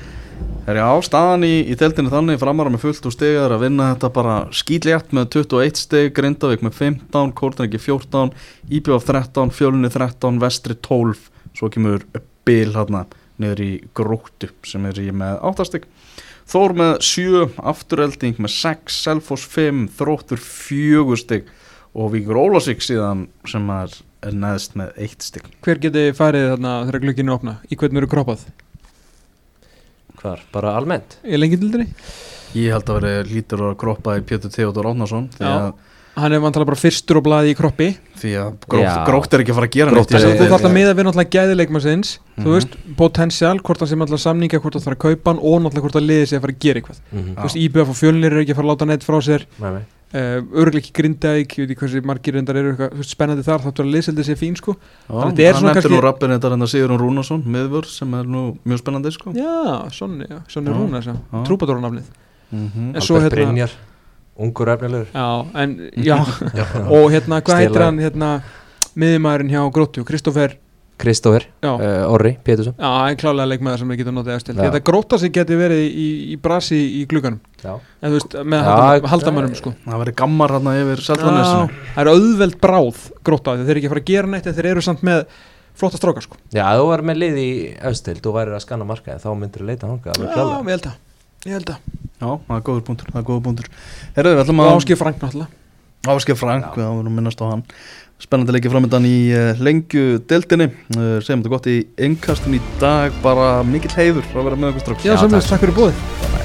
Herri á staðan í, í teltinu þannig framara með fullt úr stegar að vinna þetta bara skýtlétt með 21 steg Grindavík með 15, Kórnriki 14 Íbjöf 13, Fjölunni 13 Vestri 12, svo kemur Bil hérna niður í Gróttu sem er í með 8 steg Þór með 7, Afturelding með 6, Selfoss 5, Þróttur 4 steg og Víkur Ólasík síðan sem er, neðst með 1 steg Hver geti farið þarna þegar glukkinu opna? Í hvernig eru kroppað? Hvar? Bara almennt? Í lengindildinni? Ég held að veri lítur að kroppa í Pétur Theodor Átnarsson því Já. að, Hann er vantalega bara fyrstur og blaði í kroppi því að grótt, Já. grótt er ekki að fara að gera Grótt neitt er- Þú þarf deildinni. að miða við náttúrulega gæðileikmarsins Þú Mhm. veist, potensial, hvort það sé náttúrulega samninga hvort það þarf að kaupa hann og náttúrulega hvort það liði sig að fara að gera eitthvað Mm Þú veist, IBF og fjölnir eru ekki að fara að láta neitt frá sér Nei, nei. Uh, Örgulega ekki grindaðik, ég veit ekki hversi margir reyndar eru eitthvað spennandi þar, þáttur að liðseldi sé fín sko. Já, er hann nefndir nú rappin þetta reynda Sigurinn Rúnarsson miðvör sem er nú mjög spennandi sko. Já, Sonni, já, Sonni Já. Rúna Já. Trúpadórnafnið mm En svo Albert hérna- Brynjar, ungur efnilegur. Já, en, já. Og hérna, hvað heitir hann, hérna miðjumæðurinn hjá Gróttu, Kristófer Kristófer, uh, Orri, Pétursson. Já, það er klálega leikmaður sem við getum notið eftir. Þetta gróta sem geti verið í, í brasi í glugganum. Já, En þú veist, með Já, halda, haldamönnum sko. Það verið gammar hérna yfir Já, Seltlanesinu Það er auðveld bráð gróta Þeir eru ekki að fara að gera neitt En þeir eru samt með flotta strákar sko. Já þú var með lið í austild og væri að skanna markaði þá myndir þú leita hanga alveg Já, ég held að Ég held að Já, það er góður punktur, það er góður punktur. Herðu, við ætlum Og að áskif Frank náttúrulega. Áskif Frank, Spennandi leikið framöndan í uh, lengju deltinni uh, Segjum þetta gott í innkastin í dag. Bara mikill heiður að vera með okkur strax. Já, samlega, takk. takk fyrir búið